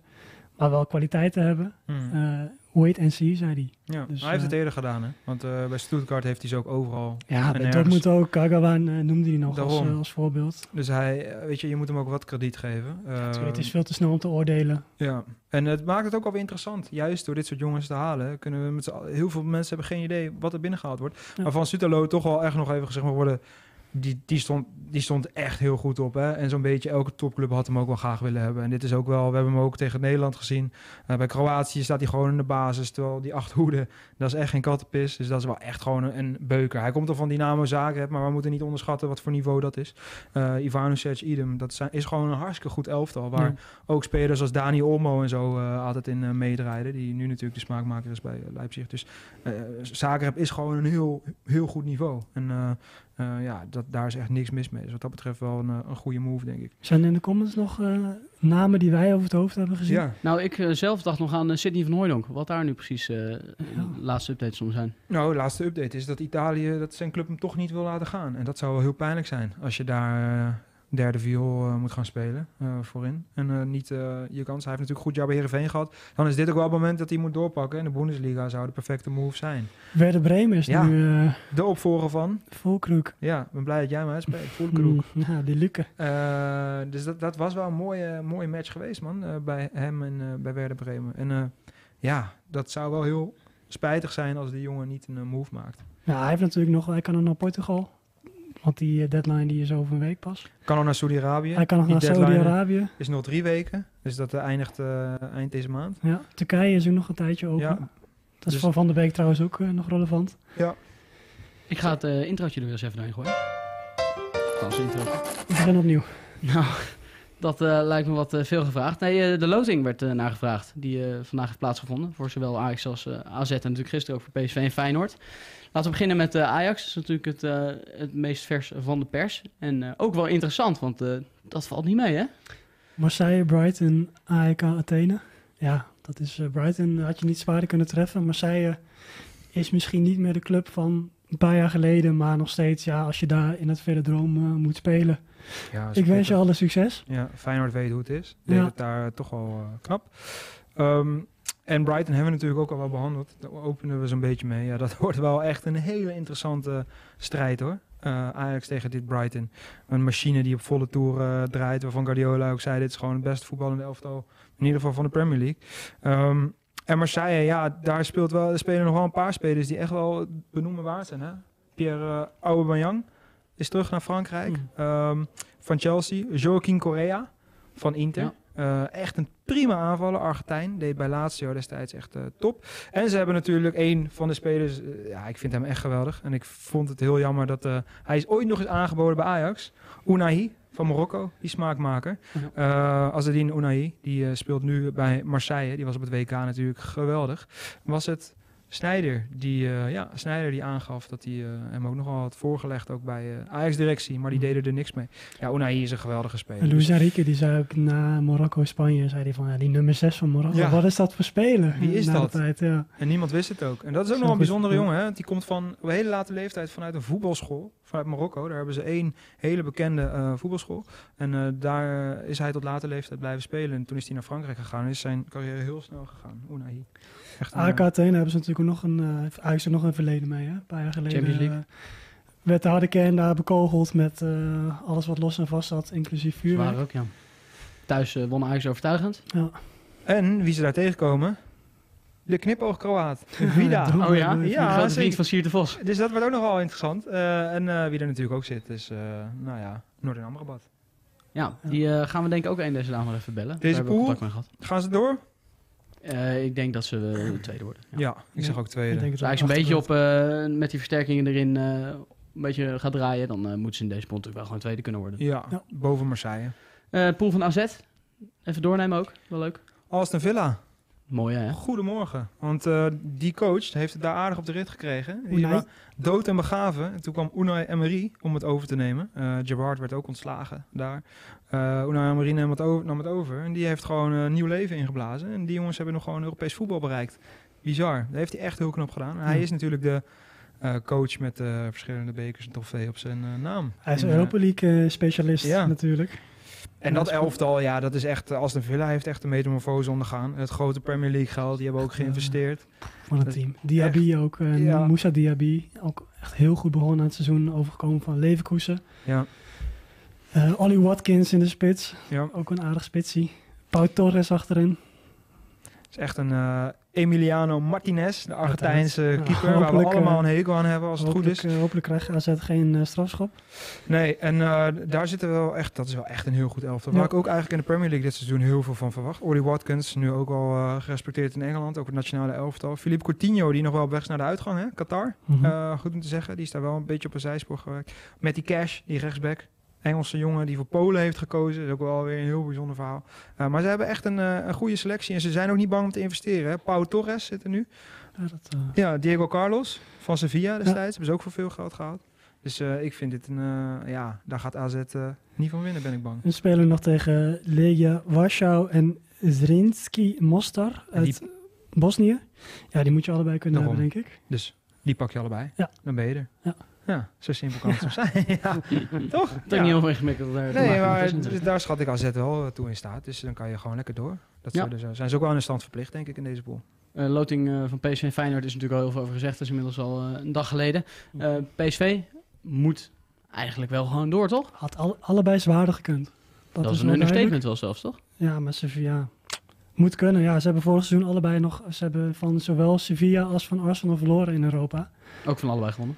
maar wel kwaliteit te hebben. Hmm. Uh, wait and see, zei hij. Ja, dus, hij heeft het eh, eerder gedaan, hè? Want bij Stuttgart heeft hij ze ook overal. Ja, bij Dortmund ook. Kagawan noemde hij nog als, als, voorbeeld. Dus hij, weet je, je moet hem ook wat krediet geven. Ja, het is veel te snel om te oordelen. Ja, en het maakt het ook alweer interessant. Juist door dit soort jongens te halen, kunnen we met heel veel mensen hebben geen idee wat er binnengehaald wordt. Maar van Sutalo toch wel echt nog even gezegd maar worden die, die, stond, die stond echt heel goed op. Hè? En zo'n beetje elke topclub had hem ook wel graag willen hebben. En dit is ook wel, we hebben hem ook tegen Nederland gezien. Uh, bij Kroatië staat hij gewoon in de basis. Terwijl die achterhoede, dat is echt geen kattenpis. Dus dat is wel echt gewoon een, beuker. Hij komt er van Dynamo Zagreb, maar we moeten niet onderschatten wat voor niveau dat is. Uh, Ivanovic, idem. Dat zijn, is gewoon een hartstikke goed elftal. Waar ook spelers als Dani Olmo en zo uh, altijd in uh, meedraaiden. Die nu natuurlijk de smaakmaker is bij Leipzig. Dus Zagreb is gewoon een heel, heel goed niveau. En uh, ja, dat, daar is echt niks mis mee. Dus wat dat betreft wel een, eh, een goede move, denk ik. Zijn er in de comments nog uh, namen die wij over het hoofd hebben gezien? Ja. Nou, ik uh, zelf dacht nog aan Sidney van Hooydonk. Wat daar nu precies de laatste updates om zijn. Nou, de laatste update is dat Italië, dat zijn club hem toch niet wil laten gaan. En dat zou wel heel pijnlijk zijn als je daar derde viool uh, moet gaan spelen uh, voorin. En uh, niet je kans. Hij heeft natuurlijk goed jaar bij Heerenveen gehad. Dan is dit ook wel het moment dat hij moet doorpakken. En de Bundesliga zou de perfecte move zijn. Werder Bremen is ja, nu... de opvolger van... Volkroek. Ja, ik ben blij dat jij me uitspreekt. Volkroek. Ja, die lukken. dus dat, dat was wel een mooie, mooie match geweest, man. bij hem en bij Werder Bremen. En ja, dat zou wel heel spijtig zijn als die jongen niet een move maakt. Ja, hij heeft natuurlijk nog... Hij kan nog naar Portugal. Want die eh, deadline die is over een week pas. Kan nog naar Saudi-Arabië. Hij kan nog naar Saudi-Arabië. Is nog drie weken. Dus dat uh, eindigt uh, eind deze maand. Ja, Turkije is ook nog een tijdje open. Ja. Dat is dus... voor Van der Beek trouwens ook uh, nog relevant. Ja. Ik ga het uh, introotje er weer eens even doorheen gooien. Als intro. Ik begin opnieuw. Nou, dat uh, lijkt me wat uh, veel gevraagd. Nee, de loting werd nagevraagd. Die vandaag heeft plaatsgevonden. Voor zowel Ajax als AZ en natuurlijk gisteren ook voor PSV en Feyenoord. Laten we beginnen met uh, Ajax. Dat is natuurlijk het, uh, het meest vers van de pers. En uh, ook wel interessant, want dat valt niet mee, hè? Marseille, Brighton, AEK, Athene. Ja, dat is Brighton had je niet zwaarder kunnen treffen. Marseille is misschien niet meer de club van een paar jaar geleden, maar nog steeds, ja, als je daar in het verre droom moet spelen. Ja, ik wens je alle succes. Ja, Feyenoord weet hoe het is. Deed ja. het daar toch wel knap. Um, en Brighton hebben we natuurlijk ook al wel behandeld. Daar openen we zo'n beetje mee. Ja, dat wordt wel echt een hele interessante strijd hoor. Uh, Ajax tegen dit Brighton. Een machine die op volle toer uh, draait. Waarvan Guardiola ook zei, dit is gewoon het beste voetbal in de elftal. In ieder geval van de Premier League. Um, en Marseille, ja, daar speelt wel, er spelen nog wel een paar spelers die echt wel benoemen waard zijn. Hè? Pierre uh, Aubameyang is terug naar Frankrijk. Mm. Um, van Chelsea. Joaquin Correa van Inter. Ja. Uh, echt een prima aanvaller. Argentijn deed bij Lazio destijds echt uh, top. En ze hebben natuurlijk een van de spelers. Uh, ja, ik vind hem echt geweldig. En ik vond het heel jammer dat hij is ooit nog eens aangeboden bij Ajax. Unai van Marokko, die smaakmaker. Ja. Azedine Unai, die speelt nu bij Marseille. Die was op het WK natuurlijk geweldig. Was het Snijder, die, uh, ja, Snijder die aangaf dat hij uh, hem ook nogal had voorgelegd, ook bij uh, Ajax-directie, maar die mhm. deden er niks mee. Ja, Unai is een geweldige speler. En Luis Enrique, die zei ook na Marokko-Spanje, zei hij van, ja, die nummer 6 van Marokko, ja. wat is dat voor speler? Wie is dat? Tijd, ja. En niemand wist het ook. En dat is ook nog een bijzondere jongen, hè? Die komt van een hele late leeftijd vanuit een voetbalschool, vanuit Marokko. Daar hebben ze één hele bekende voetbalschool. En daar is hij tot late leeftijd blijven spelen. En toen is hij naar Frankrijk gegaan en is zijn carrière heel snel gegaan, Unai. Echt een, AK Athene hebben ze natuurlijk ook nog een, uh, Ajax er nog een verleden mee. Hè? Een paar jaar geleden Champions League. eh, werd de harde kern daar bekogeld met eh, alles wat los en vast zat, inclusief vuurwerk. waren ook, ja. Thuis eh, won Ajax overtuigend. Ja. En wie ze daar tegenkomen? De knipoog-Kroaat. Vida. Doe- Oh ja? Ja, zeker. vriend van Siert de Vos. Dus dat wordt ook nogal interessant. Eh, en eh, wie er natuurlijk ook zit is, eh, nou ja, Noord- en Amrabat. Ja, die eh, gaan we denk ik ook een deze dagen nog even bellen. Deze we pool? Gaan ze door? Eh, ik denk dat ze de tweede worden. Ja. Ja, ik zeg Ja. ook Ik tweede. denk Dus het eigenlijk zo'n beetje op, eh, met die versterkingen erin, eh, een beetje gaat draaien. Dan eh, moeten ze in deze pool natuurlijk wel gewoon tweede kunnen worden. Ja, Ja. boven Marseille. Eh pool van AZ. Even doornemen ook. Wel leuk. Aston Villa. Mooi hè? Goedemorgen. Want eh, die coach heeft het daar aardig op de rit gekregen. Die was dood en begraven. En toen kwam Unai Emery om het over te nemen. Eh Gerard werd ook ontslagen daar. Eh Unai Emery nam het, over, nam het over. En die heeft gewoon een nieuw leven ingeblazen. En die jongens hebben nog gewoon Europees voetbal bereikt. Bizar. Dat heeft hij echt heel knap gedaan. En Hij Ja. is natuurlijk de eh, coach met verschillende bekers en trofee op zijn naam. Hij is En, een Europa League specialist Ja. natuurlijk. En dat elftal, ja, dat is echt... eh, Aston Villa heeft echt een metamorfose ondergaan. Het grote Premier League geld, die hebben ook geïnvesteerd. van het team. Diaby ook. eh, Ja. Moussa Diaby. Ook echt heel goed begonnen aan het seizoen. Overgekomen van Leverkusen. Ja, Eh Ollie Watkins in de spits. ja. Ook een aardig spitsie. Pau Torres achterin. Het is echt een eh, Emiliano Martinez, de Argentijnse keeper, waar we allemaal eh, een hekel aan hebben als het goed is. eh, hopelijk krijgt AZ geen eh, strafschop. Nee, en eh, daar zitten wel echt, dat is wel echt een heel goed elftal. Ja. Waar ik ook eigenlijk in de Premier League dit seizoen heel veel van verwacht. Ollie Watkins, nu ook al eh, gerespecteerd in Engeland, ook het nationale elftal. Philippe Coutinho, die nog wel op weg is naar de uitgang, hè? Qatar. Mhm. Eh, goed om te zeggen, die is daar wel een beetje op een zijspoor gewerkt. Met die Cash, die rechtsback. Engelse jongen die voor Polen heeft gekozen. Dat is ook wel weer een heel bijzonder verhaal. Eh, maar ze hebben echt een, eh, een goede selectie. En ze zijn ook niet bang om te investeren. Hè. Pau Torres zit er nu. Ja, dat, eh, Ja, Diego Carlos van Sevilla destijds. Hebben ze ook voor veel geld gehaald. Dus ik vind dit een... ja, daar gaat AZ niet van winnen, ben ik bang. We spelen nog tegen Legia Warschau en Zrinski Mostar die- uit Bosnië. Ja, die moet je allebei kunnen Daarom. hebben, denk ik. Dus die pak je allebei. Ja. Dan ben je er. Ja. Ja, zo simpel kan het soms zijn. ja. Toch? Het is niet heel ingewikkeld daar te Nee, maar dus daar schat ik AZ wel eh, toe in staat. Dus dan kan je gewoon lekker door. Dat Ja. ze- zijn ze ook wel aan de stand verplicht, denk ik, in deze pool. Eh, loting eh, van PSV en Feyenoord is natuurlijk al heel veel over gezegd. Dat is inmiddels al eh, een dag geleden. Eh, PSV moet eigenlijk wel gewoon door, toch? Had al, allebei zwaarder gekund. Dat, is een understatement wel zelfs, toch? Ja, maar Sevilla moet kunnen. Ja, ze hebben vorig seizoen allebei nog... Ze hebben van zowel Sevilla als van Arsenal verloren in Europa. Ook van allebei gewonnen.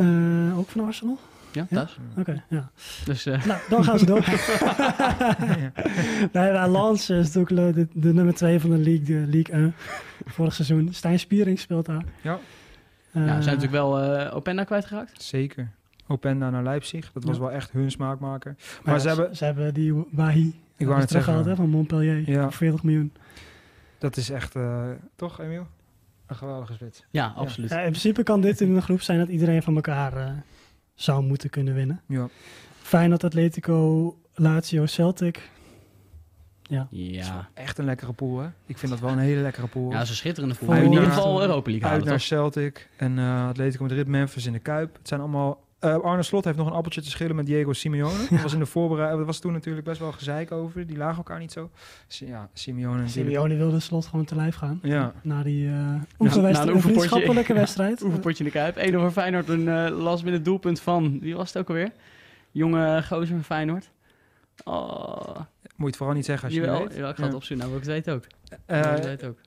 Eh, ook van Arsenal? Ja, Ja? thuis. Oké, ja. Dus eh, Nou, dan gaan ze door. nee, Lans is natuurlijk de, de nummer 2 van de League, de League 1. Vorig seizoen. Stijn Spiering speelt daar. Ja. Eh, ja, ze zijn natuurlijk wel eh Openda kwijtgeraakt. Zeker. Openda naar Leipzig. Dat was Ja. wel echt hun smaakmaker. maar Maar ja, ze hebben... ze hebben die Wahi Ik wou net teruggehaald van Montpellier. Ja. Voor 40 miljoen. dat is echt... eh, toch, Emiel? Een geweldige spits. Ja, absoluut. Ja, in principe kan dit in een groep zijn dat iedereen van elkaar eh, zou moeten kunnen winnen. Ja. Feyenoord, Atletico, Lazio, Celtic. Ja. Ja, Echt een lekkere pool, hè? Ik vind dat wel een hele lekkere pool. ja dat is een schitterende pool. Uit In ieder geval Europa League Uit naar toch? Celtic en eh Atletico Madrid, Memphis in de Kuip. Het zijn allemaal... eh, Arne Slot heeft nog een appeltje te schillen met Diego Simeone. Dat was in de voorbereiding... Dat was toen natuurlijk best wel gezeik over. Die lagen elkaar niet zo. Ja, Simeone. Simeone wilde slot gewoon te lijf gaan. Ja. Na die uh, oefenwedstrijd, oefenpotje. vriendschappelijke wedstrijd. Oefenpotje in de Kuip. 1 voor Feyenoord. Een uh, last minute doelpunt van... Wie was het ook alweer? Jonge gozer van Feyenoord. Oh, Moet je het vooral niet zeggen als je jawel, weet. jawel, ik ga het opzoeken. Nou, wil ik het weten ook. Nou, ik weet het ook.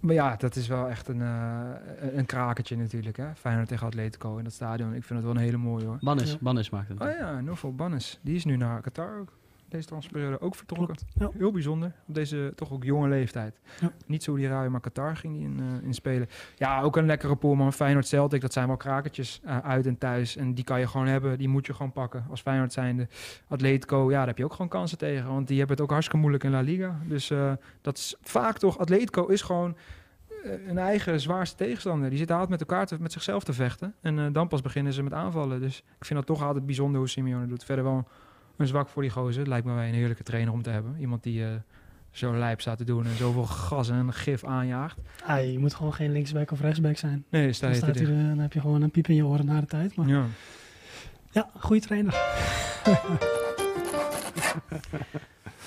Maar ja, dat is wel echt een, eh, een krakertje natuurlijk. Hè? Feyenoord tegen Atletico in dat stadion. Ik vind het wel een hele mooie hoor. Bannis, Ja. Bannis maakt het. Oh ja, Novel Bannes. Die is nu naar Qatar ook. Deze transferperiode ook vertrokken. Ja. Heel bijzonder. Op deze toch ook jonge leeftijd. Ja. Niet Saudi-Arabië, maar Qatar ging die in, eh, in spelen. Ja, ook een lekkere pool, man. Feyenoord Celtic, dat zijn wel krakertjes eh, uit en thuis. En die kan je gewoon hebben. Die moet je gewoon pakken als Feyenoord zijnde. Atletico, ja, daar heb je ook gewoon kansen tegen. Want die hebben het ook hartstikke moeilijk in La Liga. Dus eh, dat is vaak toch... Atletico is gewoon een eigen zwaarste tegenstander. Die zitten altijd met elkaar, te, met zichzelf te vechten. En dan pas beginnen ze met aanvallen. Dus ik vind dat toch altijd bijzonder hoe Simeone doet. Verder wel een zwak voor die gozer. Het lijkt me wel een heerlijke trainer om te hebben. Iemand die eh, zo lijp staat te doen en zoveel gas en gif aanjaagt. Ah, je moet gewoon geen linksback of rechtsback zijn. Nee, sta Dan, je staat hij, dicht. er- dan heb je gewoon een piep in je oren na de tijd. Maar ja, Ja. goede trainer.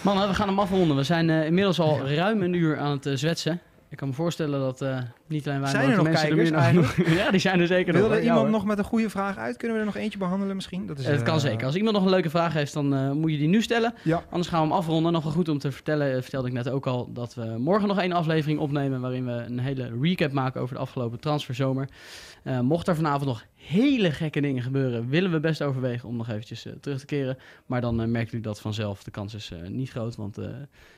Mannen, we gaan hem afronden. We zijn eh, inmiddels al ruim een uur aan het eh, zwetsen. Ik kan me voorstellen dat uh, niet alleen wij, zijn er nog mensen kijkers er meer ja, die zijn er zeker Wil nog. er Ja, iemand hoor. nog met een goede vraag uit? Kunnen we er nog eentje behandelen misschien? Dat is, Het kan eh, zeker. Als iemand nog een leuke vraag heeft, dan eh, moet je die nu stellen. Ja. Anders gaan we hem afronden. Nog wel goed om te vertellen, eh, vertelde ik net ook al, dat we morgen nog één aflevering opnemen waarin we een hele recap maken over de afgelopen transferzomer. Eh, mocht er vanavond nog hele gekke dingen gebeuren, willen we best overwegen om nog eventjes eh, terug te keren. Maar dan eh, merkt u dat vanzelf. De kans is eh, niet groot, want eh,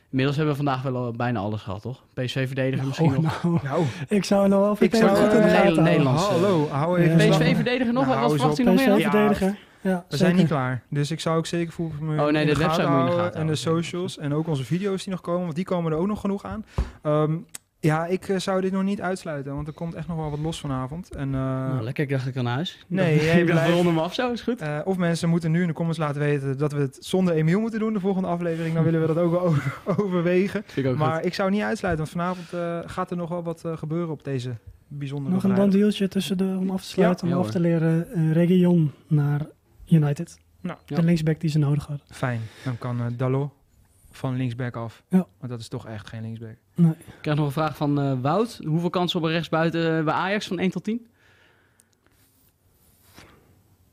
inmiddels hebben we vandaag wel bijna alles gehad, toch? PSV-verdediger misschien Oh, nog. nou, Nou, ik zou nog wel zou, goed in de gaten houden. Nederlands. eh, hallo, hou even Ja. slag. PSV-verdediger nog? Nou, Wat verwacht u nog meer? PSV-verdediger. Ja, We zijn niet klaar. Dus ik zou ook zeker voor me Oh, nee, de de, website gaten moet je in de houden. gaten En de socials. En ook onze video's die nog komen. Want die komen er ook nog genoeg aan. Ehm, ja, ik eh, zou dit nog niet uitsluiten. Want er komt echt nog wel wat los vanavond. En, eh, Nou, lekker, ik dacht ik kan naar huis. Nee, jij we blijft. ronden hem af zo, is goed. eh, of mensen moeten nu in de comments laten weten dat we het zonder Emiel moeten doen. De volgende aflevering. Dan willen we dat ook wel over- overwegen. Vind ik ook Maar goed. ik zou niet uitsluiten. Want vanavond eh, gaat er nog wel wat gebeuren op deze bijzondere Nog een bandieltje tussen de, om af te sluiten, Ja, om ja af te leren. Region naar United. Nou, De linksback die ze nodig hadden. Fijn. Dan kan Dalot van linksback af. Ja. Want dat is toch echt geen linksback. Ik krijg nog een vraag van eh, Wout. Hoeveel kansen op een rechtsbuiten eh, bij Ajax van 1 tot 10?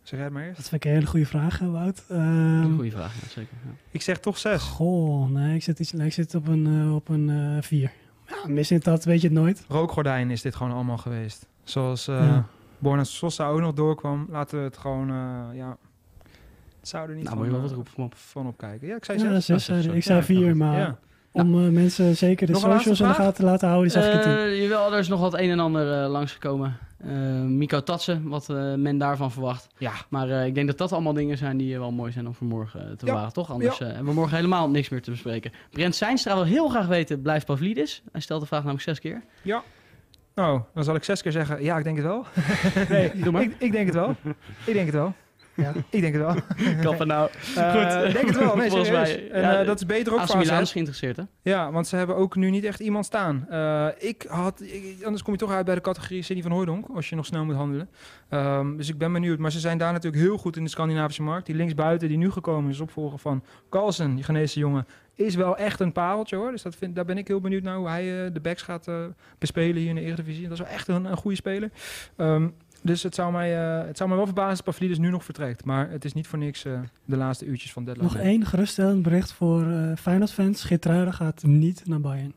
Zeg jij het maar eerst. Dat vind ik een hele goede vraag, hè, Wout. Ehm, Goeie vraag, ja, zeker. Ja. Ik zeg toch zes. goh, nee, ik zit, iets, nee, ik zit op een, eh, op een eh, vier. Ja, mis in dat weet je het nooit. rookgordijn is dit gewoon allemaal geweest. Zoals eh Ja. Borna Sosa ook nog doorkwam. Laten we het gewoon, eh, ja... Het zou er niet Nou, van, moet je wel wat roepen, op. van opkijken. Ja, ik zei Ja, zes. zes, zes, zei- zo. ik zei Ja, vier, ja. maar Ja. Om eh, mensen zeker de Nog socials in de gaten te laten houden, zag ik het. Eh, jawel, er is nog wat een en ander eh, langsgekomen. Eh Miko Tatsen, wat eh, men daarvan verwacht. Ja. Maar eh, ik denk dat dat allemaal dingen zijn die wel mooi zijn om voor morgen eh, te Ja. toch? Anders eh, hebben we morgen helemaal niks meer te bespreken. Brent Seinstra wil heel graag weten, blijft Pavlidis? Hij stelt de vraag namelijk zes keer. Nou, dan zal ik zes keer zeggen, ja, ik denk het wel. nee, Doe maar. ik, ik denk het wel. Ik denk het wel. Ja. Ik denk het wel. Kappen nou. Eh, Goed. Ik denk het wel. Nee, Volgens mij, En, eh, dat is beter ook voor Milan is geïnteresseerd, hè? Ja, want ze hebben ook nu niet echt iemand staan. Eh, ik had, ik- anders kom je toch uit bij de categorie Cindy van Hooydonk, als je nog snel moet handelen. Ehm, dus ik ben benieuwd. Maar ze zijn daar natuurlijk heel goed in de Scandinavische markt. Die linksbuiten die nu gekomen is, opvolger van Carlsen, die Ghanese jongen, is wel echt een pareltje hoor. Dus dat vind, daar ben ik heel benieuwd naar hoe hij eh, de backs gaat eh, bespelen hier in de Eredivisie. Dat is wel echt een, een goede speler. Ehm, dus het zou, mij, eh, het zou mij wel verbazen als Pavlidis nu nog vertrekt. Maar het is niet voor niks eh, de laatste uurtjes van deadline. Nog één geruststellend bericht voor eh Feyenoord-fans. Geertruida gaat niet naar Bayern.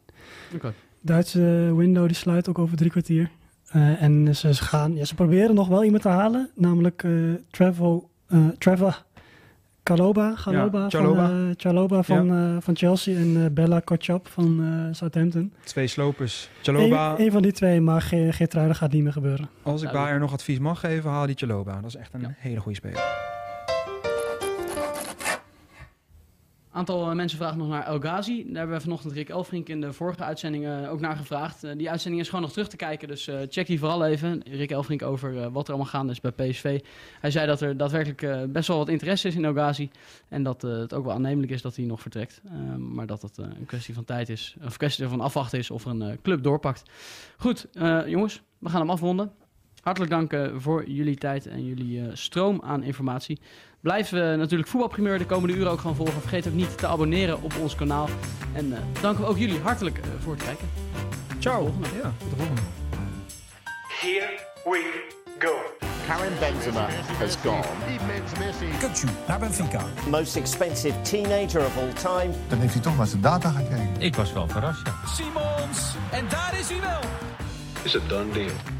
Duitse window die sluit ook over drie kwartier. Eh, en ze, gaan, ja, ze proberen nog wel iemand te halen. Namelijk eh Trevor, eh Trevor Caloba, Caloba, Ja, van, Chalobah. eh, van, eh, van Chelsea en eh, Bella Kotschap van eh, Southampton. Twee slopers. Chaloba, Eén één van die twee, maar Ge Geertruida gaat niet meer gebeuren. Als ik Duidelijk. Bayern nog advies mag geven, haal die Chaloba. Dat is echt een Ja. hele goede speler. Aantal eh, mensen vragen nog naar El Ghazi. Daar hebben we vanochtend Rick Elfrink in de vorige uitzending eh, ook naar gevraagd. Eh, die uitzending is gewoon nog terug te kijken, dus check die vooral even. Rick Elfrink over wat er allemaal gaande is bij PSV. Hij zei dat er daadwerkelijk best wel wat interesse is in El Ghazi. En dat het ook wel aannemelijk is dat hij nog vertrekt. Ehm, maar dat eh, een kwestie van tijd is, of een kwestie van afwachten is of er een club doorpakt. Goed, jongens, we gaan hem afronden. Hartelijk dank voor jullie tijd en jullie stroom aan informatie. Blijf eh, natuurlijk voetbalprimeur de komende uren ook gewoon volgen. Vergeet ook niet te abonneren op ons kanaal. En eh, danken we ook jullie hartelijk eh, voor het kijken. Ciao. volgende. Ja, tot de volgende. Here we go. Karim Benzema has gone. Kutsu naar Benfica. Most expensive teenager of all time. Dan heeft hij toch maar zijn data gekregen. Ik was wel verrast, ja. Simons. En daar is hij wel. Is a done deal.